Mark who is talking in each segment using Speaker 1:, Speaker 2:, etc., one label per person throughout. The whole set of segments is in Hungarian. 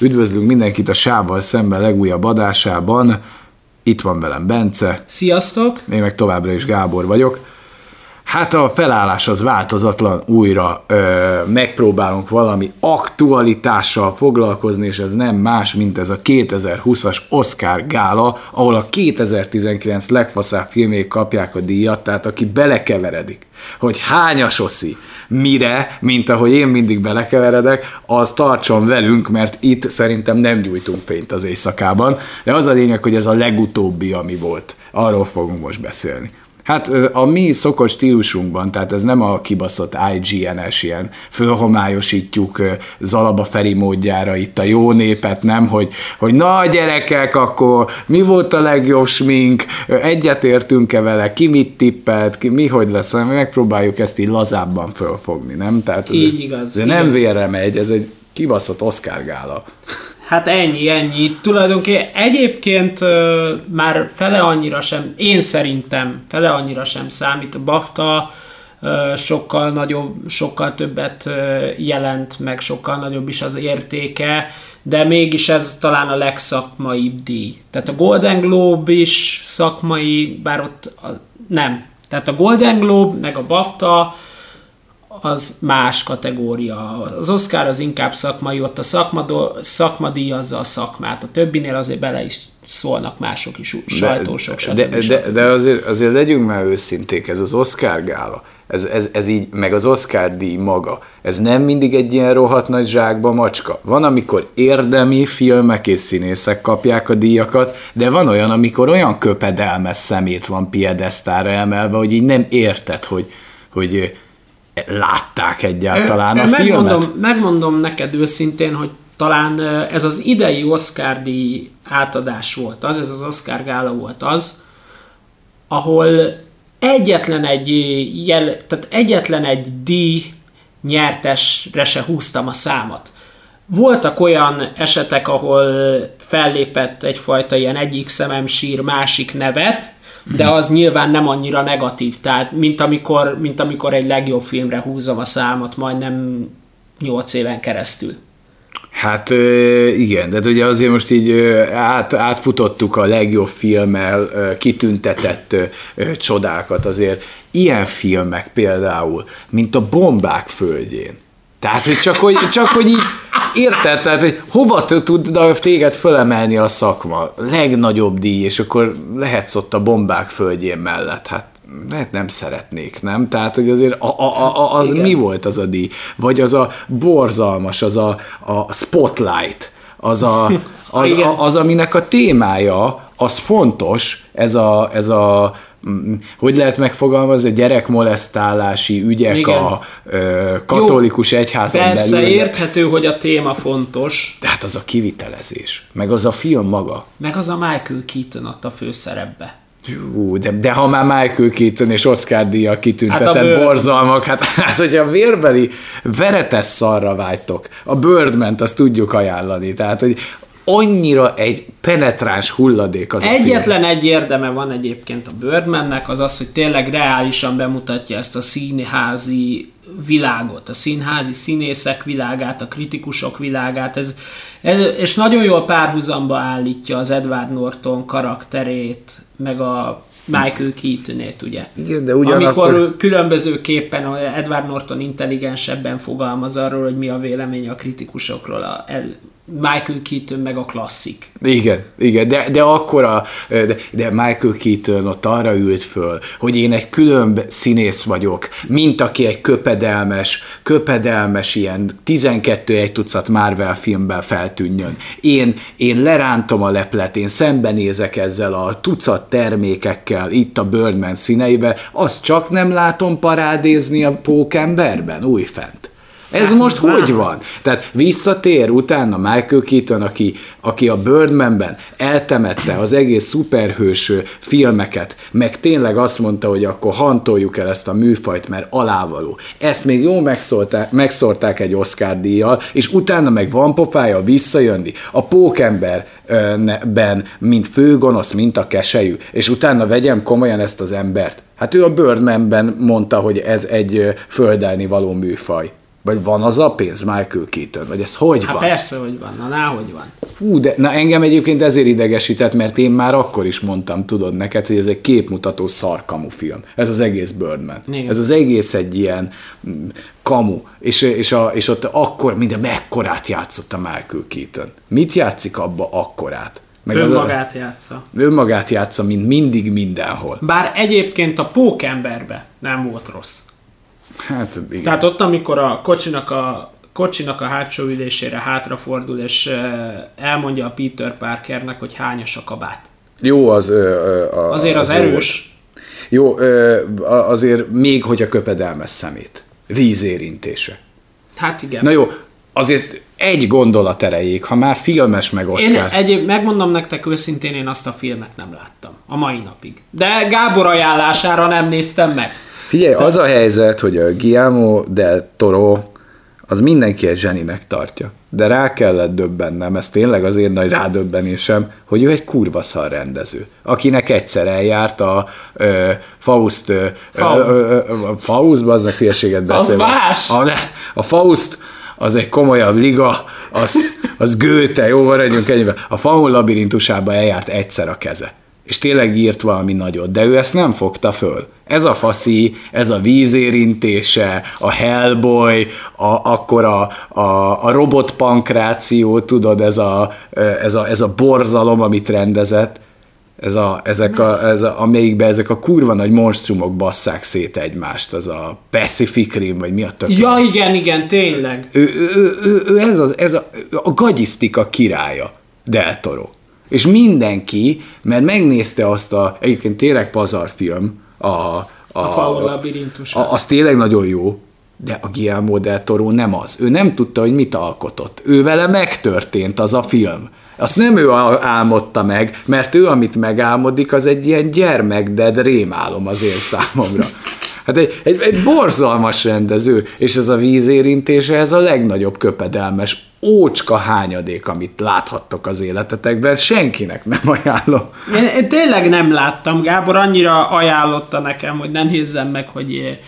Speaker 1: Üdvözlünk mindenkit a Sávval szemben legújabb adásában. Itt van velem Bence.
Speaker 2: Sziasztok!
Speaker 1: Én meg továbbra is Gábor vagyok. Hát a felállás az változatlan, újra ö, megpróbálunk valami aktualitással foglalkozni, és ez nem más, mint ez a 2020-as Oscar gála, ahol a 2019 legfaszább filmék kapják a díjat, tehát aki belekeveredik, hogy hányas oszi, mire, mint ahogy én mindig belekeveredek, az tartson velünk, mert itt szerintem nem gyújtunk fényt az éjszakában, de az a lényeg, hogy ez a legutóbbi, ami volt. Arról fogunk most beszélni. Hát a mi szokott stílusunkban, tehát ez nem a kibaszott IGN-es ilyen fölhomályosítjuk Zalaba Feri módjára itt a jó népet, nem, hogy, hogy na gyerekek, akkor mi volt a legjobb smink, egyetértünk-e vele, ki mit tippelt, ki, mi hogy lesz, megpróbáljuk ezt így lazábban fölfogni, nem? Tehát ez
Speaker 2: így igaz.
Speaker 1: Ez nem vérre megy, ez egy kibaszott Oscar gála.
Speaker 2: Hát ennyi, ennyi. Tulajdonképpen egyébként ö, már fele annyira sem, én szerintem fele annyira sem számít. A BAFTA ö, sokkal nagyobb, sokkal többet ö, jelent, meg sokkal nagyobb is az értéke, de mégis ez talán a legszakmaibb díj. Tehát a Golden Globe is szakmai, bár ott a, nem. Tehát a Golden Globe, meg a BAFTA, az más kategória. Az Oscar az inkább szakmai, ott a szakma, szakma díjazza a szakmát. A többinél azért bele is szólnak mások is, sajtósok,
Speaker 1: stb. De, de, de, de azért, azért legyünk már őszinték, ez az Oscar gála, ez, ez, ez így, meg az Oscar díj maga, ez nem mindig egy ilyen rohadt nagy zsákba macska. Van, amikor érdemi filmek és színészek kapják a díjakat, de van olyan, amikor olyan köpedelmes szemét van piedesztára emelve, hogy így nem érted, hogy, hogy látták egyáltalán a
Speaker 2: megmondom,
Speaker 1: filmet?
Speaker 2: Megmondom neked őszintén, hogy talán ez az idei Oscar átadás volt az, ez az Oscar gála volt az, ahol egyetlen egy jel, tehát egyetlen egy díj nyertesre se húztam a számat. Voltak olyan esetek, ahol fellépett egyfajta ilyen egyik szemem sír, másik nevet, de az nyilván nem annyira negatív, tehát mint amikor, mint amikor egy legjobb filmre húzom a számot majdnem 8 éven keresztül.
Speaker 1: Hát igen, de ugye azért most így át, átfutottuk a legjobb filmmel kitüntetett csodákat, azért ilyen filmek például, mint a Bombák földjén. Tehát, hogy csak hogy, csak, hogy így érted, tehát, hogy hova tud téged fölemelni a szakma? Legnagyobb díj, és akkor lehetsz ott a bombák földjén mellett. Hát lehet nem szeretnék, nem? Tehát, hogy azért a, a, a, az Igen. mi volt az a díj? Vagy az a borzalmas, az a, a spotlight, az, a, az, a, az, aminek a témája, az fontos, ez a, ez a hogy lehet megfogalmazni, gyerekmolesztálási ügyek Igen. a ö, katolikus Jó, egyházon
Speaker 2: persze, belül. Persze, érthető, hogy a téma fontos.
Speaker 1: De hát az a kivitelezés, meg az a film maga.
Speaker 2: Meg az a Michael Keaton ott a főszerepbe.
Speaker 1: Jú, de, de ha már Michael Keaton és Oscar díja kitüntetett hát bőr... borzalmak, hát, hát hogyha a vérbeli veretes szarra vágytok, a birdman azt tudjuk ajánlani. Tehát, hogy annyira egy penetráns hulladék az
Speaker 2: Egyetlen egy érdeme van egyébként a Birdmannek, az az, hogy tényleg reálisan bemutatja ezt a színházi világot, a színházi színészek világát, a kritikusok világát, ez, ez, és nagyon jól párhuzamba állítja az Edward Norton karakterét, meg a Michael Keatonét, ugye?
Speaker 1: Igen, de ugyanakkor...
Speaker 2: Amikor különbözőképpen Edward Norton intelligensebben fogalmaz arról, hogy mi a vélemény a kritikusokról a Michael Keaton meg a klasszik.
Speaker 1: Igen, igen, de, de akkor a, de, de Michael Keaton ott arra ült föl, hogy én egy külön színész vagyok, mint aki egy köpedelmes, köpedelmes ilyen 12 egy tucat Marvel filmben feltűnjön. Én, én lerántom a leplet, én szembenézek ezzel a tucat termékekkel itt a Birdman színeiben, azt csak nem látom parádézni a pókemberben, újfent. Ez most hogy van? Tehát visszatér utána Michael Keaton, aki, aki a Birdmanben eltemette az egész szuperhős filmeket, meg tényleg azt mondta, hogy akkor hantoljuk el ezt a műfajt, mert alávaló. Ezt még jól megszólták, megszórták egy Oscar díjjal, és utána meg van pofája visszajönni. A pókemberben, mint főgonosz, mint a keselyű, és utána vegyem komolyan ezt az embert. Hát ő a Birdmanben mondta, hogy ez egy földelni való műfaj. Vagy van az a pénz Michael Keaton? Vagy ez hogy
Speaker 2: Hát
Speaker 1: van?
Speaker 2: persze, hogy van. Na, na, hogy van.
Speaker 1: Fú, de na engem egyébként ezért idegesített, mert én már akkor is mondtam, tudod neked, hogy ez egy képmutató szarkamu film. Ez az egész Birdman.
Speaker 2: Igen.
Speaker 1: Ez az egész egy ilyen mm, kamu. És, és, a, és ott akkor minden mekkorát játszott a Michael Keaton. Mit játszik abba akkorát? Meg az a-
Speaker 2: Önmagát játsza.
Speaker 1: önmagát játsza, mint mindig mindenhol.
Speaker 2: Bár egyébként a pókemberbe nem volt rossz.
Speaker 1: Hát igen.
Speaker 2: Tehát ott, amikor a kocsinak a, kocsinak a hátsó ülésére hátrafordul, és elmondja a Peter Parkernek, hogy hányas a kabát.
Speaker 1: Jó az... Ö, a,
Speaker 2: Azért az,
Speaker 1: jó
Speaker 2: erős.
Speaker 1: Jó, ö, a- azért még, hogyha köpedelmes szemét. Vízérintése.
Speaker 2: Hát igen.
Speaker 1: Na jó, azért egy gondolat erejéig, ha már filmes meg
Speaker 2: Én egyéb, megmondom nektek őszintén, én azt a filmet nem láttam. A mai napig. De Gábor ajánlására nem néztem meg.
Speaker 1: Figyelj, az a helyzet, hogy a Guillermo del Toro az mindenki egy zseninek tartja. De rá kellett döbbennem, ez tényleg az én nagy rádöbbenésem, hogy ő egy kurva szar rendező, akinek egyszer eljárt a ö, Faust, ö,
Speaker 2: Faust.
Speaker 1: ö, ö, a Faust, az hülyeséget
Speaker 2: más.
Speaker 1: A, a Faust az egy komolyabb liga, az, az Goethe, jó, maradjunk ennyiben. A Faun labirintusába eljárt egyszer a keze. És tényleg írt valami nagyot, de ő ezt nem fogta föl. Ez a faszi, ez a vízérintése, a Hellboy, a, akkor a, a, a robotpankráció, tudod, ez a, ez, a, ez a borzalom, amit rendezett, ez a, ezek a, ez a, amelyikben ezek a kurva nagy monstrumok basszák szét egymást, az a Pacific Rim, vagy mi a tök.
Speaker 2: Ja, igen, igen, tényleg.
Speaker 1: Ő, ő, ő, ő, ő ez, az, ez a, a gagyisztika királya, Del Toro. És mindenki, mert megnézte azt a, egyébként tényleg pazarfilm, a, a,
Speaker 2: A Faun labirintus.
Speaker 1: a, az tényleg nagyon jó, de a Guillermo del Toro nem az. Ő nem tudta, hogy mit alkotott. Ő vele megtörtént az a film. Azt nem ő ál- álmodta meg, mert ő, amit megálmodik, az egy ilyen gyermekded rémálom az én számomra. Hát egy, egy, egy borzalmas rendező, és ez a vízérintése, ez a legnagyobb köpedelmes ócska hányadék, amit láthattok az életetekben, senkinek nem ajánlom.
Speaker 2: Én, én tényleg nem láttam, Gábor annyira ajánlotta nekem, hogy nem nézzem meg, hogy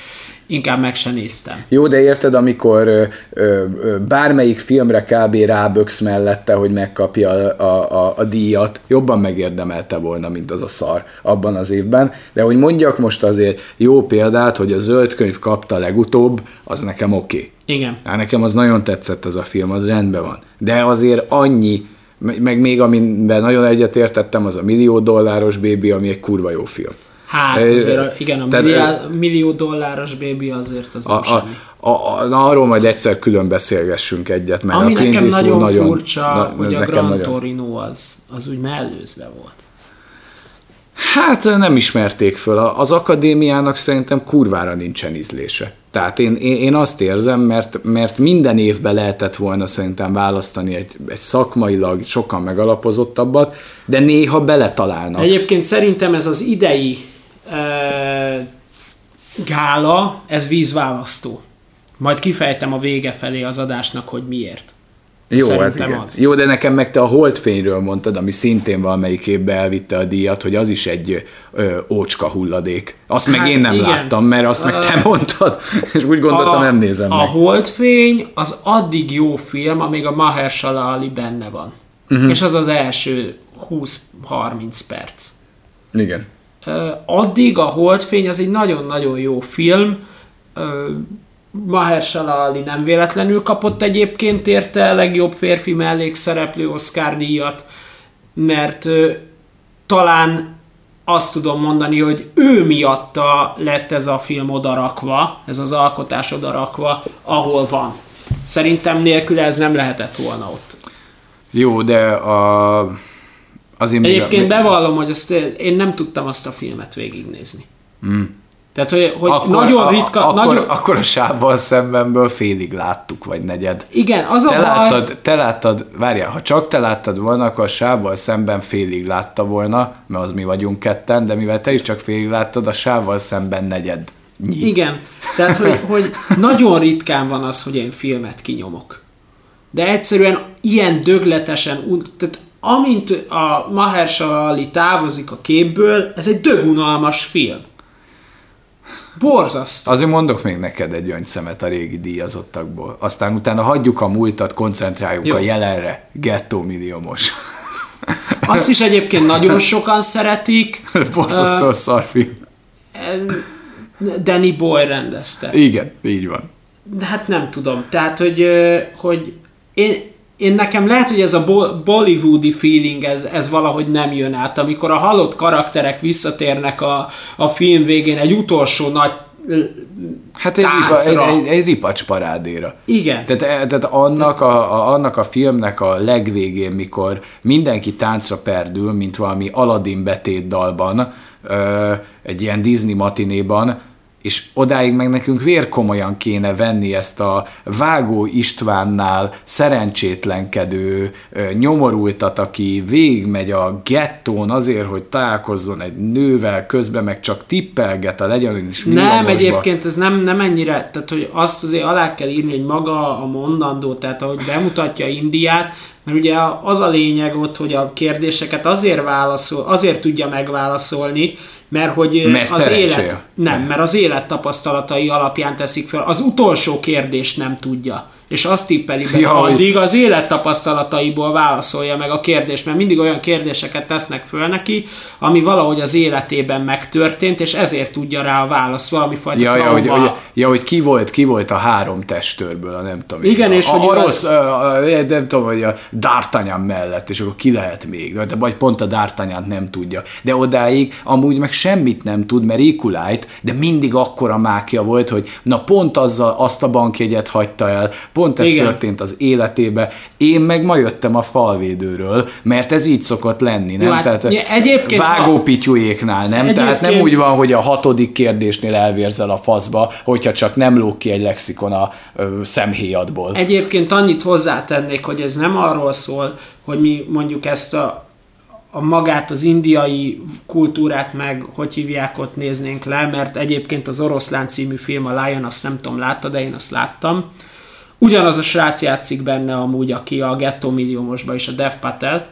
Speaker 2: inkább meg se néztem.
Speaker 1: Jó, de érted, amikor ö, ö, ö, bármelyik filmre kb. ráböksz mellette, hogy megkapja a, a, a, a díjat, jobban megérdemelte volna, mint az a szar abban az évben. De hogy mondjak most azért jó példát, hogy a zöld könyv kapta legutóbb, az nekem oké. Okay.
Speaker 2: Igen.
Speaker 1: Hát nekem az nagyon tetszett az a film, az rendben van. De azért annyi, meg még amiben nagyon egyetértettem, az a millió dolláros bébi, ami egy kurva jó film.
Speaker 2: Hát azért, a- igen, a
Speaker 1: tehát,
Speaker 2: milliá, millió dolláros bébi azért az nem
Speaker 1: A, a,
Speaker 2: semmi.
Speaker 1: a, a, na, arról majd egyszer külön beszélgessünk egyet, mert
Speaker 2: Ami
Speaker 1: a
Speaker 2: nekem
Speaker 1: Eastwood
Speaker 2: nagyon, furcsa,
Speaker 1: na-
Speaker 2: hogy a Gran
Speaker 1: nagyon-
Speaker 2: Torino az, az úgy mellőzve volt.
Speaker 1: Hát nem ismerték föl. Az akadémiának szerintem kurvára nincsen ízlése. Tehát én, én, én azt érzem, mert, mert minden évben lehetett volna szerintem választani egy, egy szakmailag sokkal megalapozottabbat, de néha beletalálnak.
Speaker 2: Egyébként szerintem ez az idei gála, ez vízválasztó. Majd kifejtem a vége felé az adásnak, hogy miért.
Speaker 1: Jó, hát
Speaker 2: Szerintem
Speaker 1: igen.
Speaker 2: az.
Speaker 1: Jó, de nekem meg te a Holdfényről mondtad, ami szintén valamelyik évben elvitte a díjat, hogy az is egy ö, ócska hulladék. Azt hát, meg
Speaker 2: Hát
Speaker 1: én nem
Speaker 2: igen.
Speaker 1: láttam, mert azt meg te mondtad, és úgy gondoltam, nem nézem
Speaker 2: a
Speaker 1: meg.
Speaker 2: Holdfény az addig jó film, amíg a Mahershala Ali benne van. Uh-huh. És az az első 20-30 perc.
Speaker 1: Igen.
Speaker 2: Addig a Holdfény az egy nagyon-nagyon jó film. Mahershala Ali nem véletlenül kapott egyébként érte a legjobb férfi mellékszereplő Oscar díjat, mert talán azt tudom mondani, hogy ő miatta lett ez a film odarakva, ez az alkotás odarakva, ahol van. Szerintem nélküle ez nem lehetett volna ott.
Speaker 1: Jó, de a... Azért még-
Speaker 2: Egyébként bevallom, hogy azt én nem tudtam azt a filmet végignézni. Mm. Tehát, hogy, hogy
Speaker 1: akkor,
Speaker 2: nagyon
Speaker 1: a-
Speaker 2: ritka...
Speaker 1: Akkor,
Speaker 2: nagyon,
Speaker 1: akkor a sávval szembenből félig láttuk, vagy negyed.
Speaker 2: igen, az a
Speaker 1: Te
Speaker 2: baj...
Speaker 1: láttad, te láttad, várjál, ha csak te láttad volna, akkor a sávval szemben félig látta volna, mert az mi vagyunk ketten, de mivel te is csak félig láttad, a sávval szemben negyed. Nyi.
Speaker 2: Igen, tehát hogy, hogy nagyon ritkán van az, hogy én filmet kinyomok. De egyszerűen ilyen dögletesen, tehát amint a Mahershala Ali távozik a képből, ez egy dögunalmas film. Borzasztó.
Speaker 1: Azért mondok még neked egy gyöngyszemet a régi díjazottakból. Aztán utána hagyjuk a múltat, koncentráljunk
Speaker 2: Jó.
Speaker 1: a jelenre. Gettó milliómos.
Speaker 2: Azt is egyébként nagyon sokan szeretik.
Speaker 1: Borzasztó a szarfilm.
Speaker 2: Danny Boy rendezte.
Speaker 1: Igen, így van.
Speaker 2: De hát nem tudom. Tehát, hogy, hogy én, én nekem lehet, hogy ez a bo- bollywoodi feeling, ez, ez valahogy nem jön át. Amikor a halott karakterek visszatérnek a, a film végén egy utolsó nagy
Speaker 1: Hát egy, ripa, egy, egy, egy ripacs parádéra.
Speaker 2: Igen.
Speaker 1: Tehát, e- tehát annak, a, a, annak a filmnek a legvégén, mikor mindenki táncra perdül, mint valami Aladdin betétdalban, ö, egy ilyen Disney matinéban, és odáig meg nekünk vérkomolyan kéne venni ezt a Vágó Istvánnál szerencsétlenkedő nyomorultat, aki végigmegy a gettón azért, hogy találkozzon egy nővel, közben meg csak tippelget a legyen is
Speaker 2: Nem, egyébként ez nem, nem ennyire, tehát hogy azt azért alá kell írni, hogy maga a mondandó, tehát ahogy bemutatja Indiát, mert ugye az a lényeg ott, hogy a kérdéseket azért válaszol, azért tudja megválaszolni, mert hogy
Speaker 1: Mert
Speaker 2: az élet, nem, mert az élettapasztalatai alapján teszik fel. Az utolsó kérdést nem tudja. És azt tippeli be,
Speaker 1: Ja, hogy-
Speaker 2: addig az élettapasztalataiból válaszolja meg a kérdést, mert mindig olyan kérdéseket tesznek föl neki, ami valahogy az életében megtörtént, és ezért tudja rá a választ, valami fajta
Speaker 1: Ja, ja,
Speaker 2: trauma.
Speaker 1: hogy, hogy, ja, hogy ki volt, ki volt a három testőrből, a nem tudom.
Speaker 2: Igen,
Speaker 1: én,
Speaker 2: és
Speaker 1: a,
Speaker 2: hogy
Speaker 1: a, rossz, a, a, nem tudom, hogy a D'Artagnan mellett, és akkor ki lehet még, de vagy pont a D'Artagnan nem tudja. De odáig amúgy meg semmit nem tud, mert Ikulájt, de mindig akkora mákja volt, hogy na pont azzal azt a bankjegyet hagyta el, pont ez
Speaker 2: Igen.
Speaker 1: történt az életébe. Én meg ma jöttem a falvédőről, mert ez így szokott lenni, nem?
Speaker 2: Jó, hát
Speaker 1: Tehát
Speaker 2: ja, egyébként,
Speaker 1: vágópityujéknál, nem? Tehát nem
Speaker 2: Egyébként-
Speaker 1: úgy van, hogy a hatodik kérdésnél elvérzel a faszba, hogyha csak nem lóg ki egy lexikon a ö, szemhéjadból.
Speaker 2: Egyébként annyit hozzátennék, hogy ez nem arról szól, hogy mi mondjuk ezt a, a magát, az indiai kultúrát meg, hogy hívják, ott néznénk le, mert egyébként az Oroszlán című film, a Lion, azt nem tudom, látta, de én azt láttam. Ugyanaz a srác játszik benne amúgy, aki a Ghetto Milliómosban is, a Dev Patel.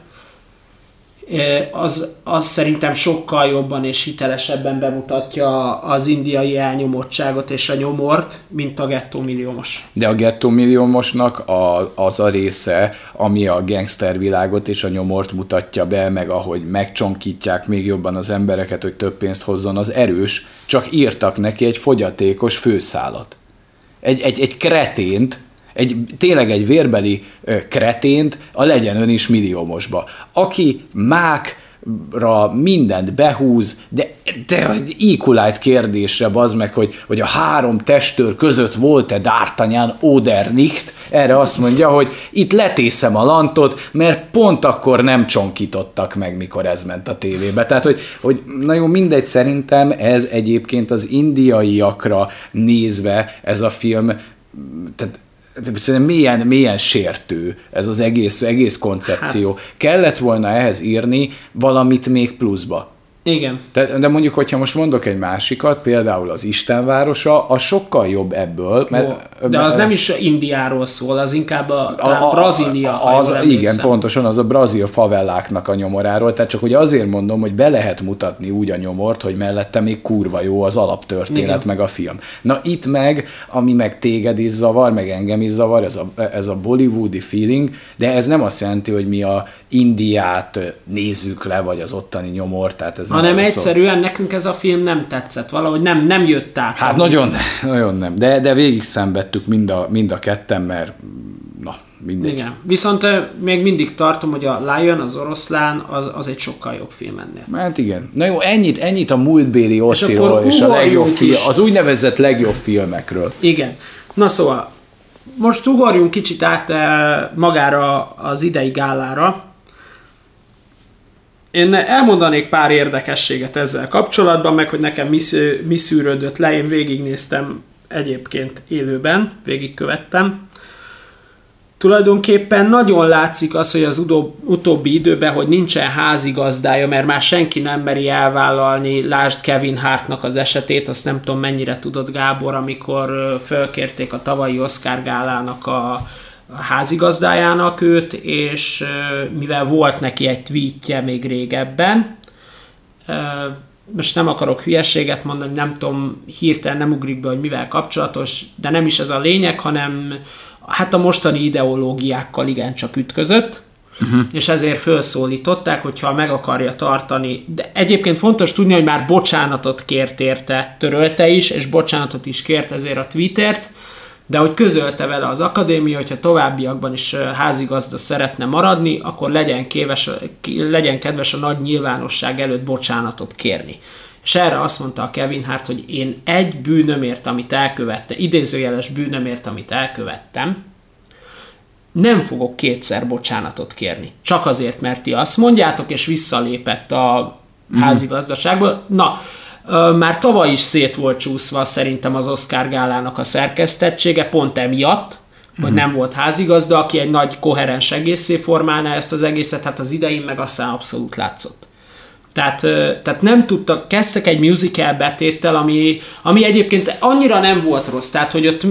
Speaker 2: Az, az szerintem sokkal jobban és hitelesebben bemutatja az indiai elnyomottságot és a nyomort, mint a Ghetto Milliómos.
Speaker 1: De a gettó milliómosnak a, az a része, ami a gangster világot és a nyomort mutatja be, meg ahogy megcsonkítják még jobban az embereket, hogy több pénzt hozzon, az erős, csak írtak neki egy fogyatékos főszálat. Egy, egy, egy kretént, egy, tényleg egy vérbeli kretént a legyen ön is milliómosba. Aki mákra mindent behúz, de, de egy equalize kérdésre bazd meg, hogy, hogy a három testőr között volt-e D'Artagnan Odernicht, erre azt mondja, hogy itt letészem a lantot, mert pont akkor nem csonkítottak meg, mikor ez ment a tévébe. Tehát, hogy, hogy na jó, mindegy, szerintem ez egyébként az indiaiakra nézve ez a film, tehát Szerintem milyen, milyen sértő ez az egész, egész koncepció. Hát. Kellett volna ehhez írni valamit még pluszba.
Speaker 2: Igen.
Speaker 1: De, de mondjuk, hogyha most mondok egy másikat, például az Istenvárosa, az sokkal jobb ebből, mert...
Speaker 2: Jó, De az nem is Indiáról szól, az inkább a, talán a, Brazília.
Speaker 1: az,
Speaker 2: jól
Speaker 1: igen, pontosan, az a brazil favelláknak a nyomoráról, tehát csak hogy azért mondom, hogy be lehet mutatni úgy a nyomort, hogy mellette még kurva jó az alaptörténet,
Speaker 2: Igen.
Speaker 1: meg a film. Na itt meg, ami meg téged is zavar, meg engem is zavar, ez a, ez a bollywoodi feeling, de ez nem azt jelenti, hogy mi a Indiát nézzük le, vagy az ottani nyomort, tehát ez
Speaker 2: Hanem
Speaker 1: szól.
Speaker 2: egyszerűen nekünk ez a film nem tetszett, valahogy nem, nem jött át.
Speaker 1: Hát nagyon, nagyon nem, de, de végig szenvedtük mind a, mind a ketten, mert na, mindegy.
Speaker 2: Igen. Viszont még mindig tartom, hogy a Lion, az oroszlán, az, az egy sokkal jobb film ennél.
Speaker 1: Hát igen. Na jó, ennyit, ennyit a múltbéli Osziról
Speaker 2: akkor
Speaker 1: és, a legjobb fi-
Speaker 2: is.
Speaker 1: az úgynevezett legjobb filmekről.
Speaker 2: Igen. Na szóval, most ugorjunk kicsit át magára az idei gálára. Én elmondanék pár érdekességet ezzel kapcsolatban, meg hogy nekem mi, szű- mi szűrődött le, én végignéztem egyébként élőben, végigkövettem. Tulajdonképpen nagyon látszik az, hogy az utóbbi időben, hogy nincsen házigazdája, mert már senki nem meri elvállalni, lásd Kevin Hartnak az esetét, azt nem tudom mennyire tudod Gábor, amikor fölkérték a tavalyi Oscar gálának a, a házigazdájának őt, és mivel volt neki egy tweetje még régebben, most nem akarok hülyeséget mondani, nem tudom, hirtelen nem ugrik be, hogy mivel kapcsolatos, de nem is ez a lényeg, hanem hát a mostani ideológiákkal igencsak ütközött, uh-huh. és ezért felszólították, hogyha meg akarja tartani. De egyébként fontos tudni, hogy már bocsánatot kért érte, törölte is, és bocsánatot is kért ezért a Twittert, de hogy közölte vele az akadémia, hogyha továbbiakban is házigazda szeretne maradni, akkor legyen, kéves, legyen kedves a nagy nyilvánosság előtt bocsánatot kérni. És erre azt mondta a Kevin Hart, hogy én egy bűnömért, amit elkövette, idézőjeles bűnömért, amit elkövettem, nem fogok kétszer bocsánatot kérni. Csak azért, mert ti azt mondjátok, és visszalépett a mm. házigazdaságból. Na, már tavaly is szét volt csúszva szerintem az Oscar gálának a szerkesztettsége, pont emiatt, hogy nem volt házigazda, aki egy nagy koherens egészé formálná ezt az egészet, hát az idején meg aztán abszolút látszott. Tehát, tehát nem tudtak, kezdtek egy musical betéttel, ami, ami egyébként annyira nem volt rossz, tehát hogy ott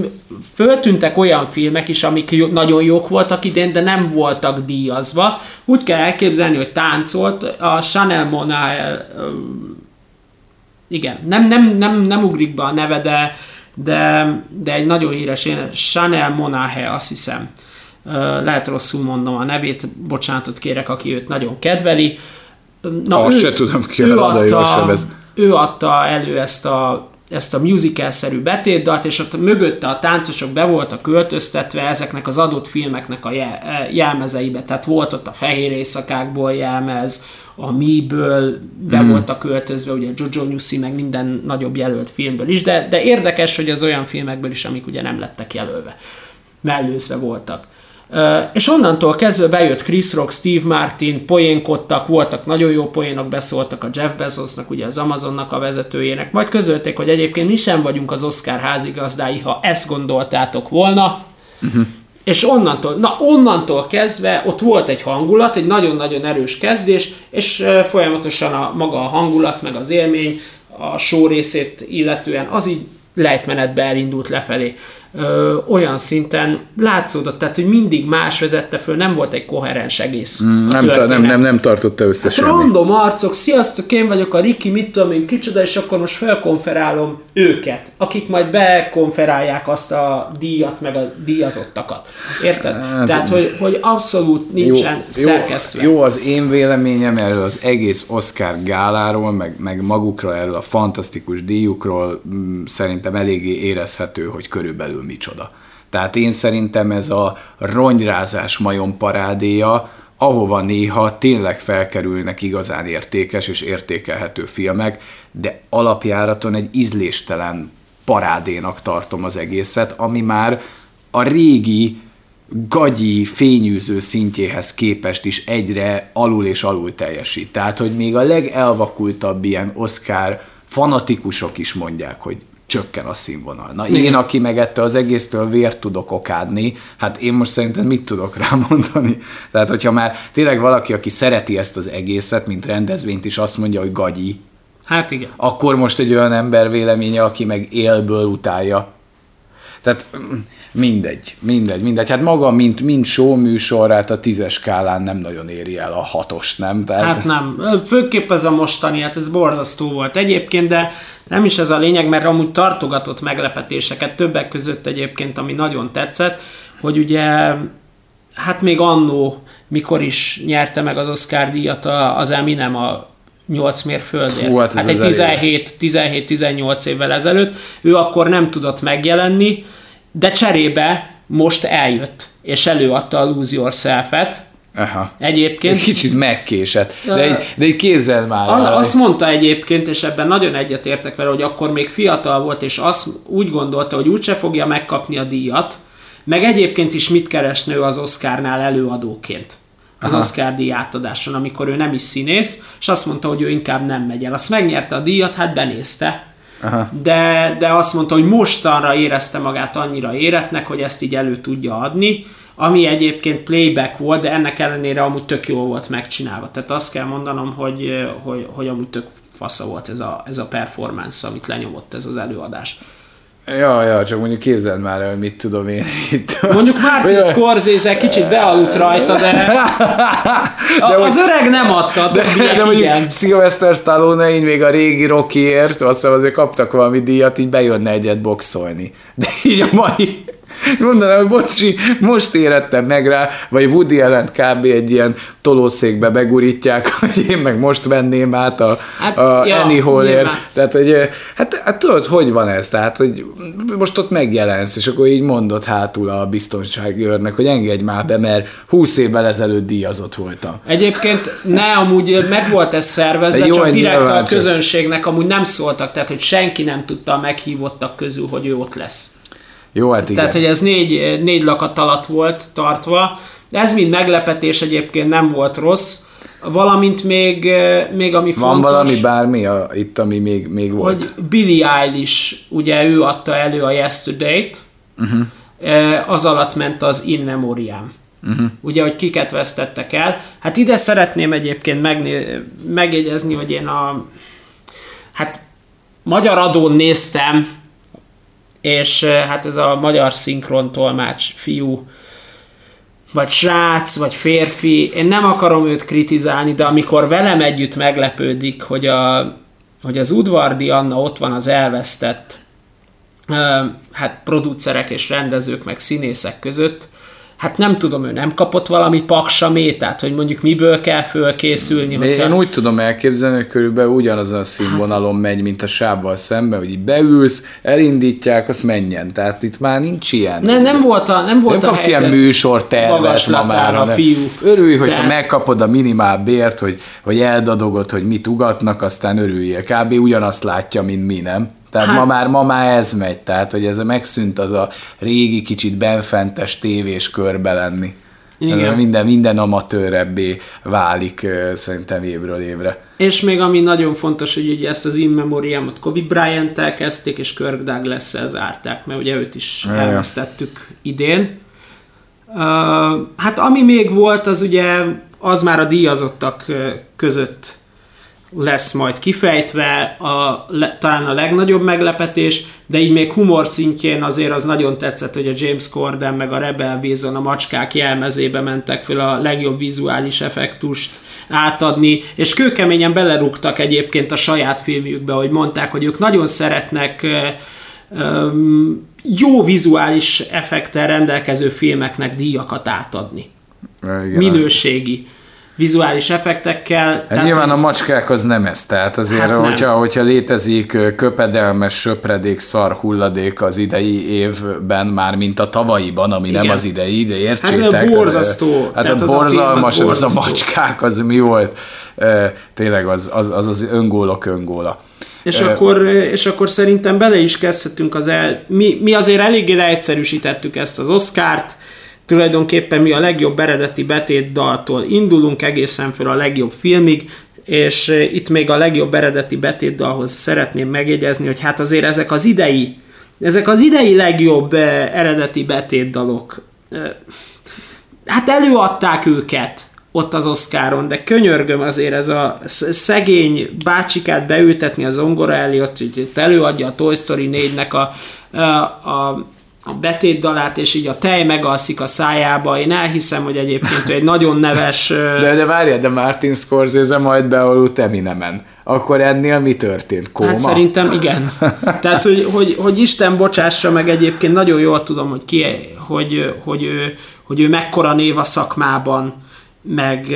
Speaker 2: föltűntek olyan filmek is, amik nagyon jók voltak idén, de nem voltak díjazva. Úgy kell elképzelni, hogy táncolt, a Chanel Monael, igen, nem, nem, nem, nem ugrik be a neve, de, de, de egy nagyon híres, én Chanel Monahe, azt hiszem, lehet rosszul mondom a nevét, bocsánatot kérek, aki őt nagyon kedveli,
Speaker 1: Na, Azt ő, se tudom ki, ő
Speaker 2: adta, ő adta elő ezt a, ezt a musical-szerű betétdalt, és ott mögötte a táncosok be voltak költöztetve ezeknek az adott filmeknek a e, jelmezeibe. Tehát volt ott a Fehér Éjszakákból jelmez, a Mi-ből be mm. voltak költözve, ugye Jojo Newsy, meg minden nagyobb jelölt filmből is, de, de érdekes, hogy az olyan filmekből is, amik ugye nem lettek jelölve, mellőzve voltak. És onnantól kezdve bejött Chris Rock, Steve Martin, poénkodtak, voltak nagyon jó poénok, beszóltak a Jeff Bezosnak, ugye az Amazonnak a vezetőjének, majd közölték, hogy egyébként mi sem vagyunk az Oscar házigazdái, ha ezt gondoltátok volna. Uh-huh. És onnantól, na onnantól kezdve ott volt egy hangulat, egy nagyon-nagyon erős kezdés, és folyamatosan a maga a hangulat, meg az élmény, a show részét illetően az így lejtmenetbe elindult lefelé ö, olyan szinten látszódott, tehát hogy mindig más vezette föl, nem volt egy koherens egész. Mm,
Speaker 1: nem, ta, nem, nem, nem tartotta össze hát semmi.
Speaker 2: random arcok, sziasztok, én vagyok a Riki, mit tudom én, kicsoda, és akkor most felkonferálom őket, akik majd bekonferálják azt a díjat, meg a díjazottakat. Érted? Hát, tehát, hogy, hogy abszolút nincsen jó, szerkesztve.
Speaker 1: Jó, jó az én véleményem erről az egész Oscar gáláról, meg, meg magukra erről a fantasztikus díjukról mm, szerintem eléggé érezhető, hogy körülbelül körül micsoda. Tehát én szerintem ez a ronyrázás majom parádéja, ahova néha tényleg felkerülnek igazán értékes és értékelhető filmek, de alapjáraton egy ízléstelen parádénak tartom az egészet, ami már a régi gagyi, fényűző szintjéhez képest is egyre alul és alul teljesít. Tehát, hogy még a legelvakultabb ilyen Oscar fanatikusok is mondják, hogy csökken a színvonal. Na én, aki meg ettől az egésztől vért tudok okádni, hát én most szerintem mit tudok rá mondani? Tehát, hogyha már tényleg valaki, aki szereti ezt az egészet, mint rendezvényt is azt mondja, hogy gagyi,
Speaker 2: Hát igen.
Speaker 1: Akkor most egy olyan ember véleménye, aki meg élből utálja. Tehát mindegy, mindegy, mindegy. Hát maga, mint, mint show műsor, hát a tízes skálán nem nagyon éri el a hatost, nem?
Speaker 2: Tehát... Hát nem. Főképp ez a mostani, hát ez borzasztó volt egyébként, de nem is ez a lényeg, mert amúgy tartogatott meglepetéseket, többek között egyébként, ami nagyon tetszett, hogy ugye hát még annó, mikor is nyerte meg az Oscar díjat az Eminem a 8 mérföldért. Hú, hát, hát egy 17-18 évvel ezelőtt. Ő akkor nem tudott megjelenni, de cserébe most eljött, és előadta a Lose Yourself-et,
Speaker 1: Aha.
Speaker 2: Egyébként.
Speaker 1: Egy kicsit megkésett, de egy, de egy kézzel már.
Speaker 2: Az, azt mondta egyébként, és ebben nagyon egyetértek vele, hogy akkor még fiatal volt, és azt úgy gondolta, hogy úgyse fogja megkapni a díjat, meg egyébként is mit keresne ő az Oscarnál előadóként az Aha. Oscar díj átadáson, amikor ő nem is színész, és azt mondta, hogy ő inkább nem megy el. Azt megnyerte a díjat, hát benézte, Aha. De, de azt mondta, hogy mostanra érezte magát annyira éretnek, hogy ezt így elő tudja adni, ami egyébként playback volt, de ennek ellenére amúgy tök jó volt megcsinálva. Tehát azt kell mondanom, hogy, hogy, hogy amúgy tök fasza volt ez a, ez a performance, amit lenyomott ez az előadás.
Speaker 1: Ja, ja, csak mondjuk képzeld már, hogy mit tudom én itt.
Speaker 2: Mondjuk Martin Scorsese kicsit bealudt rajta, de, de az hogy, öreg nem adta, de, de, de mondjuk igen.
Speaker 1: Sylvester Stallone így még a régi Rockyért, azt hiszem azért kaptak valami díjat, így bejönne egyet boxolni. De így a mai Mondanám, hogy bocsi, most érettem meg rá, vagy Woody allen kb. egy ilyen tolószékbe begurítják, hogy én meg most venném át a, hát, a ja, Annie Hallért. Tehát, hogy hát, hát tudod, hogy van ez? Tehát, hogy most ott megjelensz, és akkor így mondod hátul a biztonsági őrnek, hogy engedj már be, mert 20 évvel ezelőtt díjazott voltam.
Speaker 2: Egyébként ne, amúgy meg volt ez szervezve, jó, csak direkt a közönségnek amúgy nem szóltak, tehát hogy senki nem tudta a meghívottak közül, hogy ő ott lesz.
Speaker 1: Jó, hát igen.
Speaker 2: Tehát, hogy ez négy, négy lakat alatt volt tartva. Ez mind meglepetés egyébként nem volt rossz. Valamint még, még ami
Speaker 1: Van
Speaker 2: fontos...
Speaker 1: valami bármi a, itt, ami még, még volt?
Speaker 2: Hogy Billie Eilish, ugye ő adta elő a Yesterday-t, uh-huh. az alatt ment az In Memoriam. Uh-huh. Ugye, hogy kiket vesztettek el. Hát ide szeretném egyébként megné- megjegyezni, hogy én a hát magyar adón néztem és hát ez a magyar szinkron tolmács fiú, vagy srác, vagy férfi, én nem akarom őt kritizálni, de amikor velem együtt meglepődik, hogy, a, hogy az udvardi Anna ott van az elvesztett hát producerek és rendezők, meg színészek között, hát nem tudom, ő nem kapott valami paksamétát, hogy mondjuk miből kell fölkészülni.
Speaker 1: Én, hogyha... én úgy tudom elképzelni, hogy körülbelül ugyanaz a színvonalon hát... megy, mint a sávval szemben, hogy így beülsz, elindítják, azt menjen. Tehát itt már nincs ilyen.
Speaker 2: Ne, nem volt a, nem volt
Speaker 1: nem
Speaker 2: a
Speaker 1: kapsz ilyen műsortervet ma már. A fiú. Örülj, hogyha De... megkapod a minimál bért, hogy, hogy eldadogod, hogy mit ugatnak, aztán örüljél. Kb. ugyanazt látja, mint mi, nem? Tehát hát, ma, már, ma már ez megy, tehát hogy ez megszűnt az a régi kicsit benfentes tévés körbe lenni. Igen. Minden, minden amatőrebbé válik szerintem évről évre.
Speaker 2: És még ami nagyon fontos, hogy ugye ezt az in memoriamot Kobe Bryant-tel kezdték, és Kirk Douglas-szel zárták, mert ugye őt is ja. elvesztettük idén. Uh, hát ami még volt, az ugye az már a díjazottak között lesz majd kifejtve, a, le, talán a legnagyobb meglepetés, de így még humor szintjén azért az nagyon tetszett, hogy a James Corden meg a Rebel Wilson a macskák jelmezébe mentek föl a legjobb vizuális effektust átadni, és kőkeményen belerúgtak egyébként a saját filmjükbe, hogy mondták, hogy ők nagyon szeretnek um, jó vizuális effektel rendelkező filmeknek díjakat átadni. Igen. Minőségi vizuális effektekkel.
Speaker 1: Hát tehát, nyilván a macskák az nem ez, tehát azért, hát hogyha, hogyha létezik köpedelmes söpredék, szar hulladék az idei évben, már mint a tavalyiban, ami Igen. nem az idei, de értsétek.
Speaker 2: Hát borzasztó.
Speaker 1: Hát tehát a borzalmas, az, az, az a macskák, az mi volt? Tényleg az az, az, az öngólok öngóla.
Speaker 2: És, uh, akkor, és akkor szerintem bele is kezdhetünk az el... Mi, mi azért eléggé leegyszerűsítettük ezt az Oscárt, Tulajdonképpen mi a legjobb eredeti betétdaltól indulunk egészen föl a legjobb filmig, és eh, itt még a legjobb eredeti betétdalhoz szeretném megjegyezni, hogy hát azért ezek az idei, ezek az idei legjobb eh, eredeti betétdalok, eh, hát előadták őket ott az Oscaron, de könyörgöm azért ez a szegény bácsikát beültetni az zongora elé, ott hogy előadja a Toy Story 4-nek a, a, a a betétdalát, és így a tej megalszik a szájába. Én elhiszem, hogy egyébként egy nagyon neves...
Speaker 1: De, de várjál, de Martin Scorsese majd bealudt Eminemen. Akkor ennél mi történt? Kóma? Hát
Speaker 2: szerintem igen. Tehát, hogy, hogy, hogy Isten bocsássa meg egyébként nagyon jól tudom, hogy, ki, hogy, hogy, ő, hogy ő mekkora név a szakmában, meg,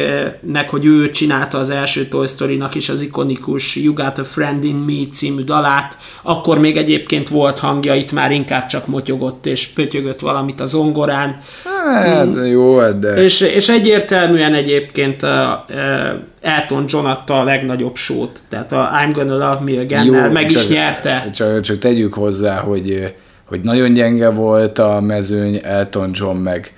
Speaker 2: meg hogy ő csinálta az első Toy Story-nak is az ikonikus You Got a Friend in Me című dalát, akkor még egyébként volt hangja, itt már inkább csak motyogott és pötyögött valamit a zongorán.
Speaker 1: Hát mm. jó, de...
Speaker 2: És, és egyértelműen egyébként a, a Elton John adta a legnagyobb sót, tehát a I'm Gonna Love Me again meg csak, is nyerte.
Speaker 1: Csak, csak tegyük hozzá, hogy, hogy nagyon gyenge volt a mezőny, Elton John meg